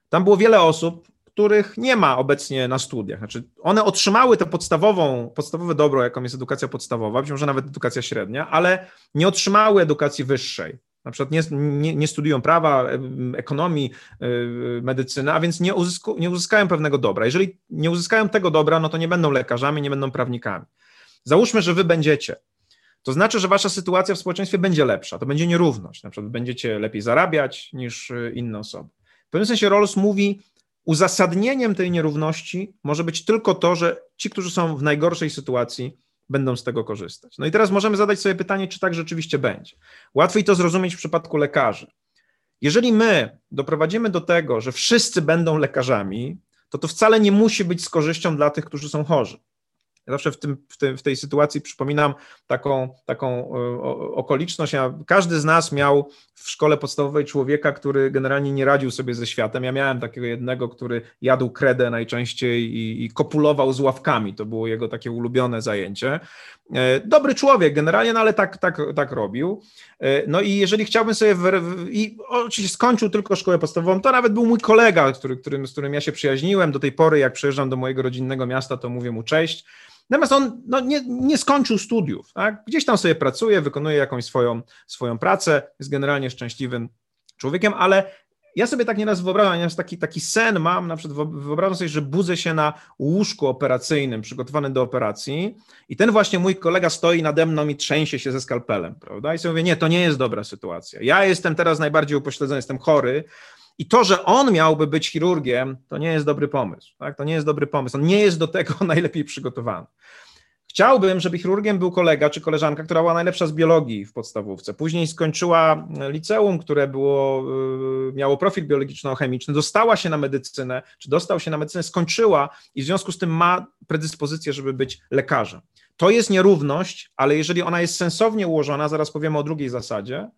tam było wiele osób, których nie ma obecnie na studiach. Znaczy, one otrzymały tę podstawową, podstawowe dobro, jaką jest edukacja podstawowa, być może nawet edukacja średnia, ale nie otrzymały edukacji wyższej. Na przykład nie, nie, nie studiują prawa, ekonomii, yy, medycyny, a więc nie, uzysku, nie uzyskają pewnego dobra. Jeżeli nie uzyskają tego dobra, no to nie będą lekarzami, nie będą prawnikami. Załóżmy, że wy będziecie. To znaczy, że wasza sytuacja w społeczeństwie będzie lepsza, to będzie nierówność. Na przykład będziecie lepiej zarabiać niż y, inne osoby. W pewnym sensie Rawls mówi, Uzasadnieniem tej nierówności może być tylko to, że ci, którzy są w najgorszej sytuacji, będą z tego korzystać. No i teraz możemy zadać sobie pytanie, czy tak rzeczywiście będzie. Łatwiej to zrozumieć w przypadku lekarzy. Jeżeli my doprowadzimy do tego, że wszyscy będą lekarzami, to to wcale nie musi być z korzyścią dla tych, którzy są chorzy. Ja zawsze w, tym, w, tym, w tej sytuacji przypominam taką, taką e, okoliczność. Każdy z nas miał w szkole podstawowej człowieka, który generalnie nie radził sobie ze światem. Ja miałem takiego jednego, który jadł kredę najczęściej i, i kopulował z ławkami. To było jego takie ulubione zajęcie. E, dobry człowiek generalnie, no ale tak, tak, tak robił. E, no i jeżeli chciałbym sobie, w, i oczywiście skończył tylko szkołę podstawową, to nawet był mój kolega, który, którym, z którym ja się przyjaźniłem. Do tej pory, jak przyjeżdżam do mojego rodzinnego miasta, to mówię mu cześć. Natomiast on no, nie, nie skończył studiów. Tak? Gdzieś tam sobie pracuje, wykonuje jakąś swoją, swoją pracę, jest generalnie szczęśliwym człowiekiem, ale ja sobie tak nieraz wyobrażam, ja taki, taki sen mam, na przykład wyobrażam sobie, że budzę się na łóżku operacyjnym, przygotowany do operacji i ten właśnie mój kolega stoi nade mną i trzęsie się ze skalpelem, prawda? I sobie mówię, nie, to nie jest dobra sytuacja. Ja jestem teraz najbardziej upośledzony, jestem chory, i to, że on miałby być chirurgiem, to nie jest dobry pomysł. Tak? To nie jest dobry pomysł. On nie jest do tego najlepiej przygotowany. Chciałbym, żeby chirurgiem był kolega czy koleżanka, która była najlepsza z biologii w podstawówce. Później skończyła liceum, które było, y, miało profil biologiczno-chemiczny, dostała się na medycynę, czy dostał się na medycynę, skończyła i w związku z tym ma predyspozycję, żeby być lekarzem. To jest nierówność, ale jeżeli ona jest sensownie ułożona, zaraz powiemy o drugiej zasadzie,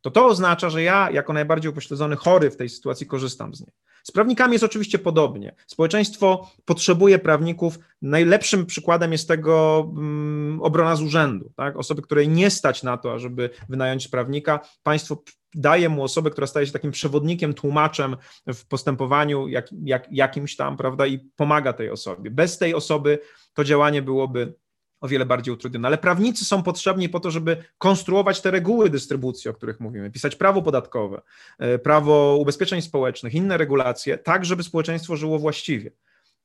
to to oznacza, że ja jako najbardziej upośledzony chory w tej sytuacji korzystam z niej. Z prawnikami jest oczywiście podobnie. Społeczeństwo potrzebuje prawników. Najlepszym przykładem jest tego um, obrona z urzędu. Tak? Osoby, której nie stać na to, ażeby wynająć prawnika, państwo daje mu osobę, która staje się takim przewodnikiem, tłumaczem w postępowaniu jak, jak, jakimś tam, prawda, i pomaga tej osobie. Bez tej osoby to działanie byłoby o wiele bardziej utrudnione. Ale prawnicy są potrzebni po to, żeby konstruować te reguły dystrybucji, o których mówimy, pisać prawo podatkowe, e, prawo ubezpieczeń społecznych, inne regulacje, tak, żeby społeczeństwo żyło właściwie,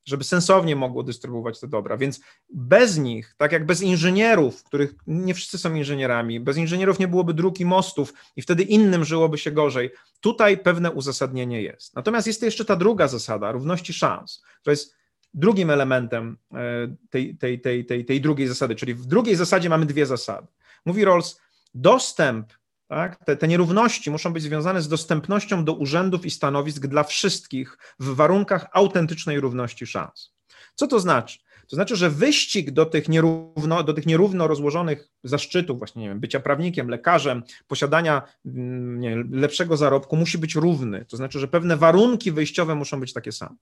żeby sensownie mogło dystrybuować te dobra. Więc bez nich, tak jak bez inżynierów, których nie wszyscy są inżynierami, bez inżynierów nie byłoby dróg i mostów i wtedy innym żyłoby się gorzej. Tutaj pewne uzasadnienie jest. Natomiast jest jeszcze ta druga zasada, równości szans, to jest drugim elementem e, tej, tej, tej, tej, tej drugiej zasady, czyli w drugiej zasadzie mamy dwie zasady. Mówi Rawls, dostęp, tak, te, te nierówności muszą być związane z dostępnością do urzędów i stanowisk dla wszystkich w warunkach autentycznej równości szans. Co to znaczy? To znaczy, że wyścig do tych, nierówno, do tych nierówno rozłożonych zaszczytów, właśnie nie wiem, bycia prawnikiem, lekarzem, posiadania mm, nie, lepszego zarobku musi być równy. To znaczy, że pewne warunki wyjściowe muszą być takie same.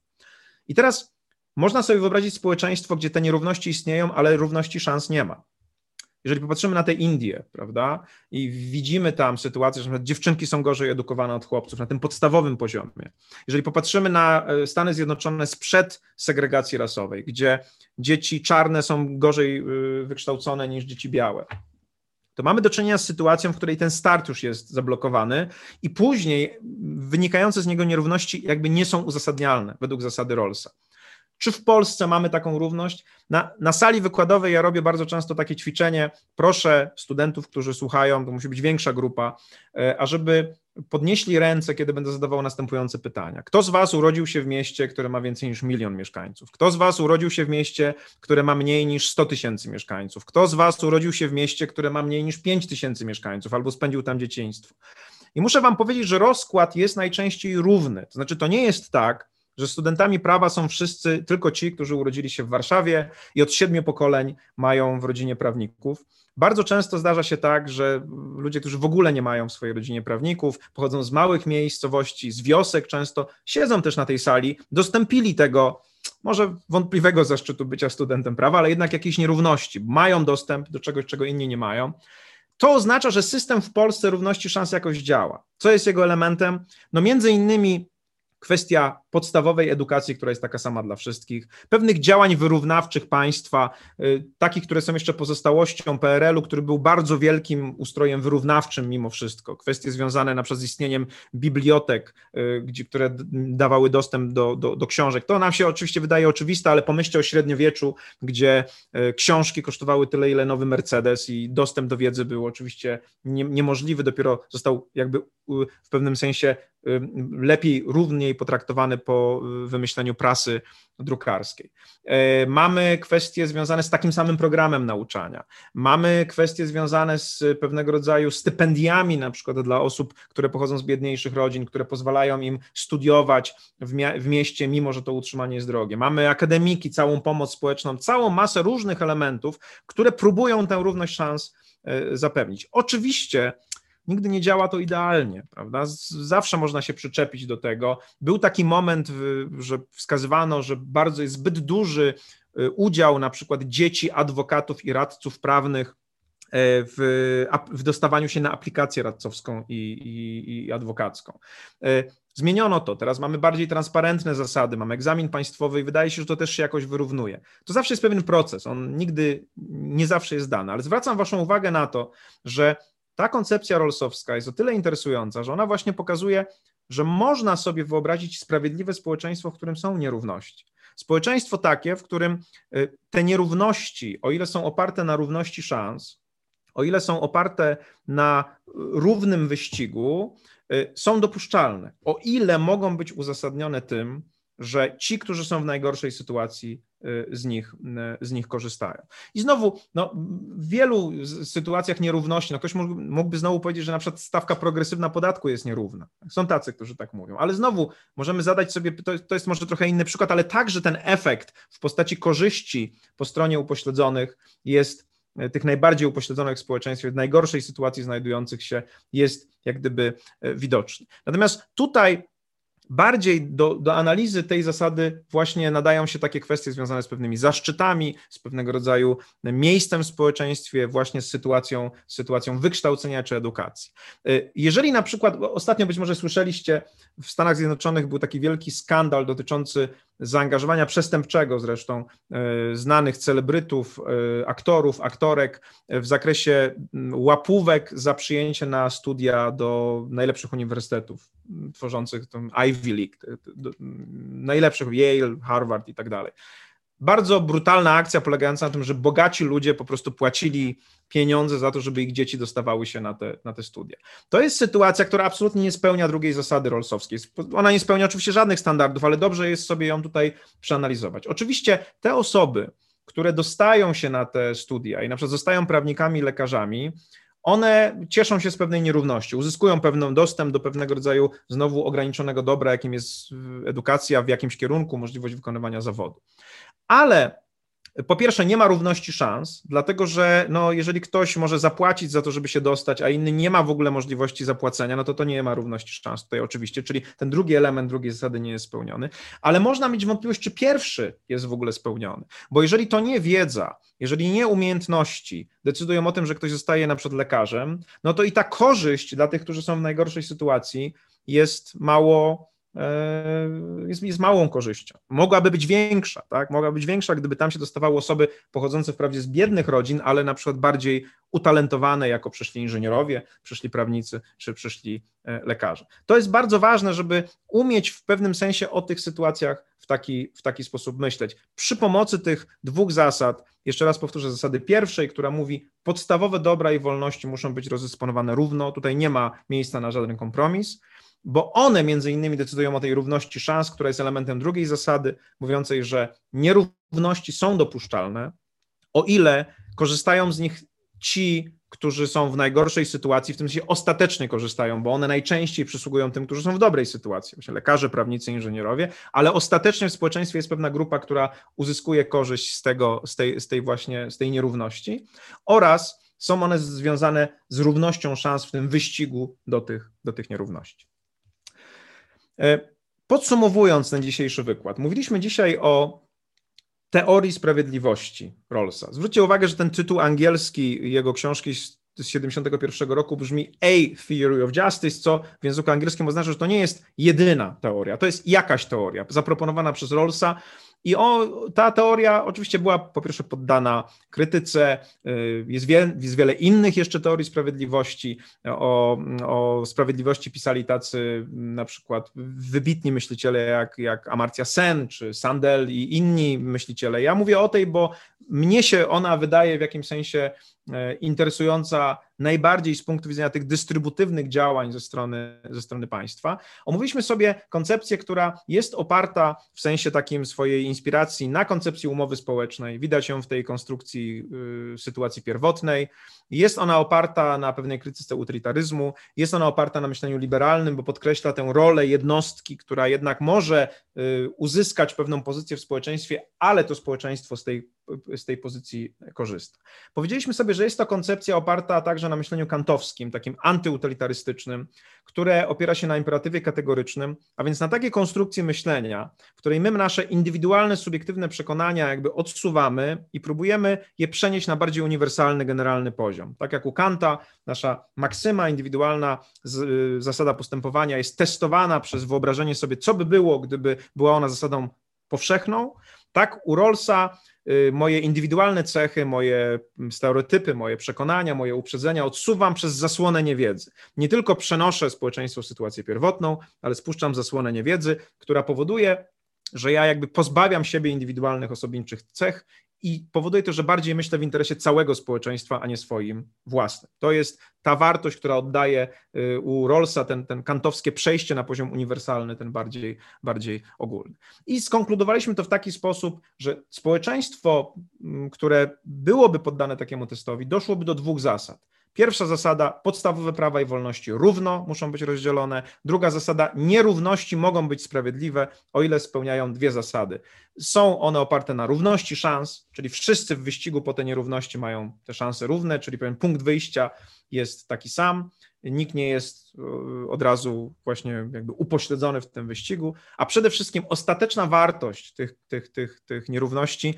I teraz można sobie wyobrazić społeczeństwo, gdzie te nierówności istnieją, ale równości szans nie ma. Jeżeli popatrzymy na te Indie, prawda, i widzimy tam sytuację, że dziewczynki są gorzej edukowane od chłopców na tym podstawowym poziomie. Jeżeli popatrzymy na e, Stany Zjednoczone sprzed segregacji rasowej, gdzie dzieci czarne są gorzej e, wykształcone niż dzieci białe, to mamy do czynienia z sytuacją, w której ten start już jest zablokowany i później wynikające z niego nierówności jakby nie są uzasadnialne według zasady Rollsa. Czy w Polsce mamy taką równość? Na, na sali wykładowej ja robię bardzo często takie ćwiczenie. Proszę studentów, którzy słuchają, to musi być większa grupa, e, ażeby podnieśli ręce, kiedy będę zadawał następujące pytania. Kto z Was urodził się w mieście, które ma więcej niż milion mieszkańców? Kto z Was urodził się w mieście, które ma mniej niż 100 tysięcy mieszkańców? Kto z Was urodził się w mieście, które ma mniej niż 5 tysięcy mieszkańców albo spędził tam dzieciństwo? I muszę Wam powiedzieć, że rozkład jest najczęściej równy. To znaczy, to nie jest tak, że studentami prawa są wszyscy, tylko ci, którzy urodzili się w Warszawie i od siedmiu pokoleń mają w rodzinie prawników. Bardzo często zdarza się tak, że ludzie, którzy w ogóle nie mają w swojej rodzinie prawników, pochodzą z małych miejscowości, z wiosek często, siedzą też na tej sali, dostępili tego, może wątpliwego zaszczytu bycia studentem prawa, ale jednak jakiejś nierówności. Mają dostęp do czegoś, czego inni nie mają. To oznacza, że system w Polsce równości szans jakoś działa. Co jest jego elementem? No między innymi kwestia podstawowej edukacji, która jest taka sama dla wszystkich, pewnych działań wyrównawczych państwa, y, takich, które są jeszcze pozostałością PRL-u, który był bardzo wielkim ustrojem wyrównawczym mimo wszystko. Kwestie związane na przykład z istnieniem bibliotek, y, gdzie, które dawały dostęp do, do, do książek. To nam się oczywiście wydaje oczywiste, ale pomyślcie o średniowieczu, gdzie y, książki kosztowały tyle, ile nowy Mercedes i dostęp do wiedzy był oczywiście nie, niemożliwy, dopiero został jakby w pewnym sensie lepiej, równiej potraktowany po wymyśleniu prasy drukarskiej. E, mamy kwestie związane z takim samym programem nauczania. Mamy kwestie związane z pewnego rodzaju stypendiami, na przykład dla osób, które pochodzą z biedniejszych rodzin, które pozwalają im studiować w, w mieście, mimo że to utrzymanie jest drogie. Mamy akademiki, całą pomoc społeczną, całą masę różnych elementów, które próbują tę równość szans e, zapewnić. Oczywiście nigdy nie działa to idealnie, prawda? Zawsze można się przyczepić do tego. Był taki moment, że wskazywano, że bardzo jest zbyt duży y, udział na przykład dzieci adwokatów i radców prawnych e, w, w dostawaniu się na aplikację radcowską i, i, i, adwokacką. E, zmieniono to, teraz mamy bardziej transparentne zasady, mamy egzamin państwowy i wydaje się, że to też się jakoś wyrównuje. To zawsze jest pewien proces, on nigdy nie zawsze jest dany, ale zwracam Waszą uwagę na to, że ta koncepcja rolsowska jest o tyle interesująca, że ona właśnie pokazuje, że można sobie wyobrazić sprawiedliwe społeczeństwo, w którym są nierówności. Społeczeństwo takie, w którym y, te nierówności, o ile są oparte na równości szans, o ile są oparte na równym wyścigu, y, są dopuszczalne. O ile mogą być uzasadnione tym, że ci, którzy są w najgorszej sytuacji, y, z nich, y, z nich korzystają. I znowu, no, w wielu sytuacjach nierówności, no ktoś mógłby znowu powiedzieć, że na przykład stawka progresywna podatku jest nierówna. Są tacy, którzy tak mówią, ale znowu możemy zadać sobie, to, to jest może trochę inny przykład, ale także ten efekt w postaci korzyści po stronie upośledzonych jest tych najbardziej upośledzonych w społeczeństwie, w najgorszej sytuacji znajdujących się, jest jak gdyby widoczny. Natomiast tutaj Bardziej do, do analizy tej zasady właśnie nadają się takie kwestie związane z pewnymi zaszczytami, z pewnego rodzaju miejscem w społeczeństwie, właśnie z sytuacją, sytuacją wykształcenia czy edukacji. Y, jeżeli na przykład, ostatnio być może słyszeliście, w Stanach Zjednoczonych był taki wielki skandal dotyczący zaangażowania przestępczego zresztą y, znanych celebrytów, y, aktorów, aktorek w zakresie łapówek za przyjęcie na studia do najlepszych uniwersytetów tworzących tą Ivy League, najlepszych Yale, Harvard i tak dalej. Bardzo brutalna akcja polegająca na tym, że bogaci ludzie po prostu płacili pieniądze za to, żeby ich dzieci dostawały się na te, na te studia. To jest sytuacja, która absolutnie nie spełnia drugiej zasady Rollsowskiej. Ona nie spełnia oczywiście żadnych standardów, ale dobrze jest sobie ją tutaj przeanalizować. Oczywiście te osoby, które dostają się na te studia i na przykład zostają prawnikami, lekarzami, one cieszą się z pewnej nierówności, uzyskują pewien dostęp do pewnego rodzaju znowu ograniczonego dobra, jakim jest edukacja w jakimś kierunku, możliwość wykonywania zawodu. Ale po pierwsze, nie ma równości szans, dlatego że no, jeżeli ktoś może zapłacić za to, żeby się dostać, a inny nie ma w ogóle możliwości zapłacenia, no to to nie ma równości szans tutaj oczywiście, czyli ten drugi element drugiej zasady nie jest spełniony, ale można mieć wątpliwość, czy pierwszy jest w ogóle spełniony, bo jeżeli to nie wiedza, jeżeli nie umiejętności decydują o tym, że ktoś zostaje na przykład lekarzem, no to i ta korzyść dla tych, którzy są w najgorszej sytuacji jest mało jest, jest małą korzyścią. Mogłaby być większa, tak? Mogłaby być większa, gdyby tam się dostawały osoby pochodzące wprawdzie z biednych rodzin, ale na przykład bardziej utalentowane, jako przyszli inżynierowie, przyszli prawnicy czy przyszli e, lekarze. To jest bardzo ważne, żeby umieć w pewnym sensie o tych sytuacjach w taki, w taki sposób myśleć. Przy pomocy tych dwóch zasad, jeszcze raz powtórzę, zasady pierwszej, która mówi, podstawowe dobra i wolności muszą być rozdysponowane równo, tutaj nie ma miejsca na żaden kompromis bo one między innymi decydują o tej równości szans, która jest elementem drugiej zasady, mówiącej, że nierówności są dopuszczalne, o ile korzystają z nich ci, którzy są w najgorszej sytuacji, w tym sensie ostatecznie korzystają, bo one najczęściej przysługują tym, którzy są w dobrej sytuacji, właśnie lekarze, prawnicy, inżynierowie, ale ostatecznie w społeczeństwie jest pewna grupa, która uzyskuje korzyść z tego, z tej, z tej właśnie, z tej nierówności oraz są one związane z równością szans w tym wyścigu do tych, do tych nierówności. E, podsumowując ten dzisiejszy wykład, mówiliśmy dzisiaj o teorii sprawiedliwości Rollsa. Zwróćcie uwagę, że ten tytuł angielski jego książki z 71 roku brzmi A Theory of Justice, co w języku angielskim oznacza, że to nie jest jedyna teoria, to jest jakaś teoria zaproponowana przez Rollsa, i ta teoria oczywiście była po pierwsze poddana krytyce, y, jest, wie, jest wiele innych jeszcze teorii sprawiedliwości. O, o sprawiedliwości pisali tacy na przykład wybitni myśliciele jak, jak Amartya Sen czy Sandel i inni myśliciele. Ja mówię o tej, bo mnie się ona wydaje w jakimś sensie interesująca najbardziej z punktu widzenia tych dystrybutyywnych działań ze strony, ze strony państwa. Omówiliśmy sobie koncepcję, która jest oparta w sensie takim swojej inspiracji na koncepcji umowy społecznej. Widać ją w tej konstrukcji y, sytuacji pierwotnej. Jest ona oparta na pewnej krytyce utilitaryzmu, jest ona oparta na myśleniu liberalnym, bo podkreśla tę rolę jednostki, która jednak może y, uzyskać pewną pozycję w społeczeństwie, ale to społeczeństwo z tej, z tej pozycji korzysta. Powiedzieliśmy sobie, że jest to koncepcja oparta także na myśleniu kantowskim, takim antyutylitarystycznym, które opiera się na imperatywie kategorycznym, a więc na takiej konstrukcji myślenia, w której my nasze indywidualne, subiektywne przekonania jakby odsuwamy i próbujemy je przenieść na bardziej uniwersalny, generalny poziom. Tak jak u Kanta, nasza maksyma indywidualna z, y, zasada postępowania jest testowana przez wyobrażenie sobie, co by było, gdyby była ona zasadą powszechną, tak u Rollsa y, moje indywidualne cechy, moje stereotypy, moje przekonania, moje uprzedzenia odsuwam przez zasłonę niewiedzy. Nie tylko przenoszę społeczeństwo w sytuację pierwotną, ale spuszczam zasłonę niewiedzy, która powoduje, że ja jakby pozbawiam siebie indywidualnych, osobniczych cech i powoduje to, że bardziej myślę w interesie całego społeczeństwa, a nie swoim własnym. To jest ta wartość, która oddaje y, u Rollsa ten, ten kantowskie przejście na poziom uniwersalny, ten bardziej, bardziej ogólny. I skonkludowaliśmy to w taki sposób, że społeczeństwo, które byłoby poddane takiemu testowi, doszłoby do dwóch zasad. Pierwsza zasada, podstawowe prawa i wolności równo muszą być rozdzielone. Druga zasada, nierówności mogą być sprawiedliwe, o ile spełniają dwie zasady. Są one oparte na równości szans, czyli wszyscy w wyścigu po te nierówności mają te szanse równe, czyli pewien punkt wyjścia jest taki sam. Nikt nie jest e, od razu właśnie jakby upośledzony w tym wyścigu, a przede wszystkim ostateczna wartość tych, tych, tych, tych nierówności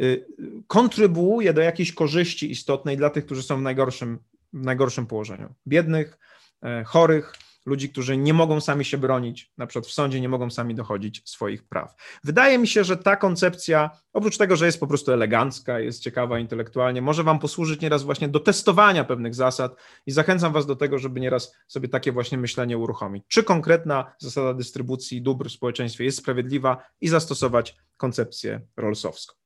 y, kontrybuuje do jakiejś korzyści istotnej dla tych, którzy są w najgorszym, w najgorszym położeniu. Biednych, e, chorych, ludzi, którzy nie mogą sami się bronić, na przykład w sądzie nie mogą sami dochodzić swoich praw. Wydaje mi się, że ta koncepcja, oprócz tego, że jest po prostu elegancka, jest ciekawa intelektualnie, może Wam posłużyć nieraz właśnie do testowania pewnych zasad i zachęcam Was do tego, żeby nieraz sobie takie właśnie myślenie uruchomić. Czy konkretna zasada dystrybucji dóbr w społeczeństwie jest sprawiedliwa i zastosować koncepcję Rawlsowską.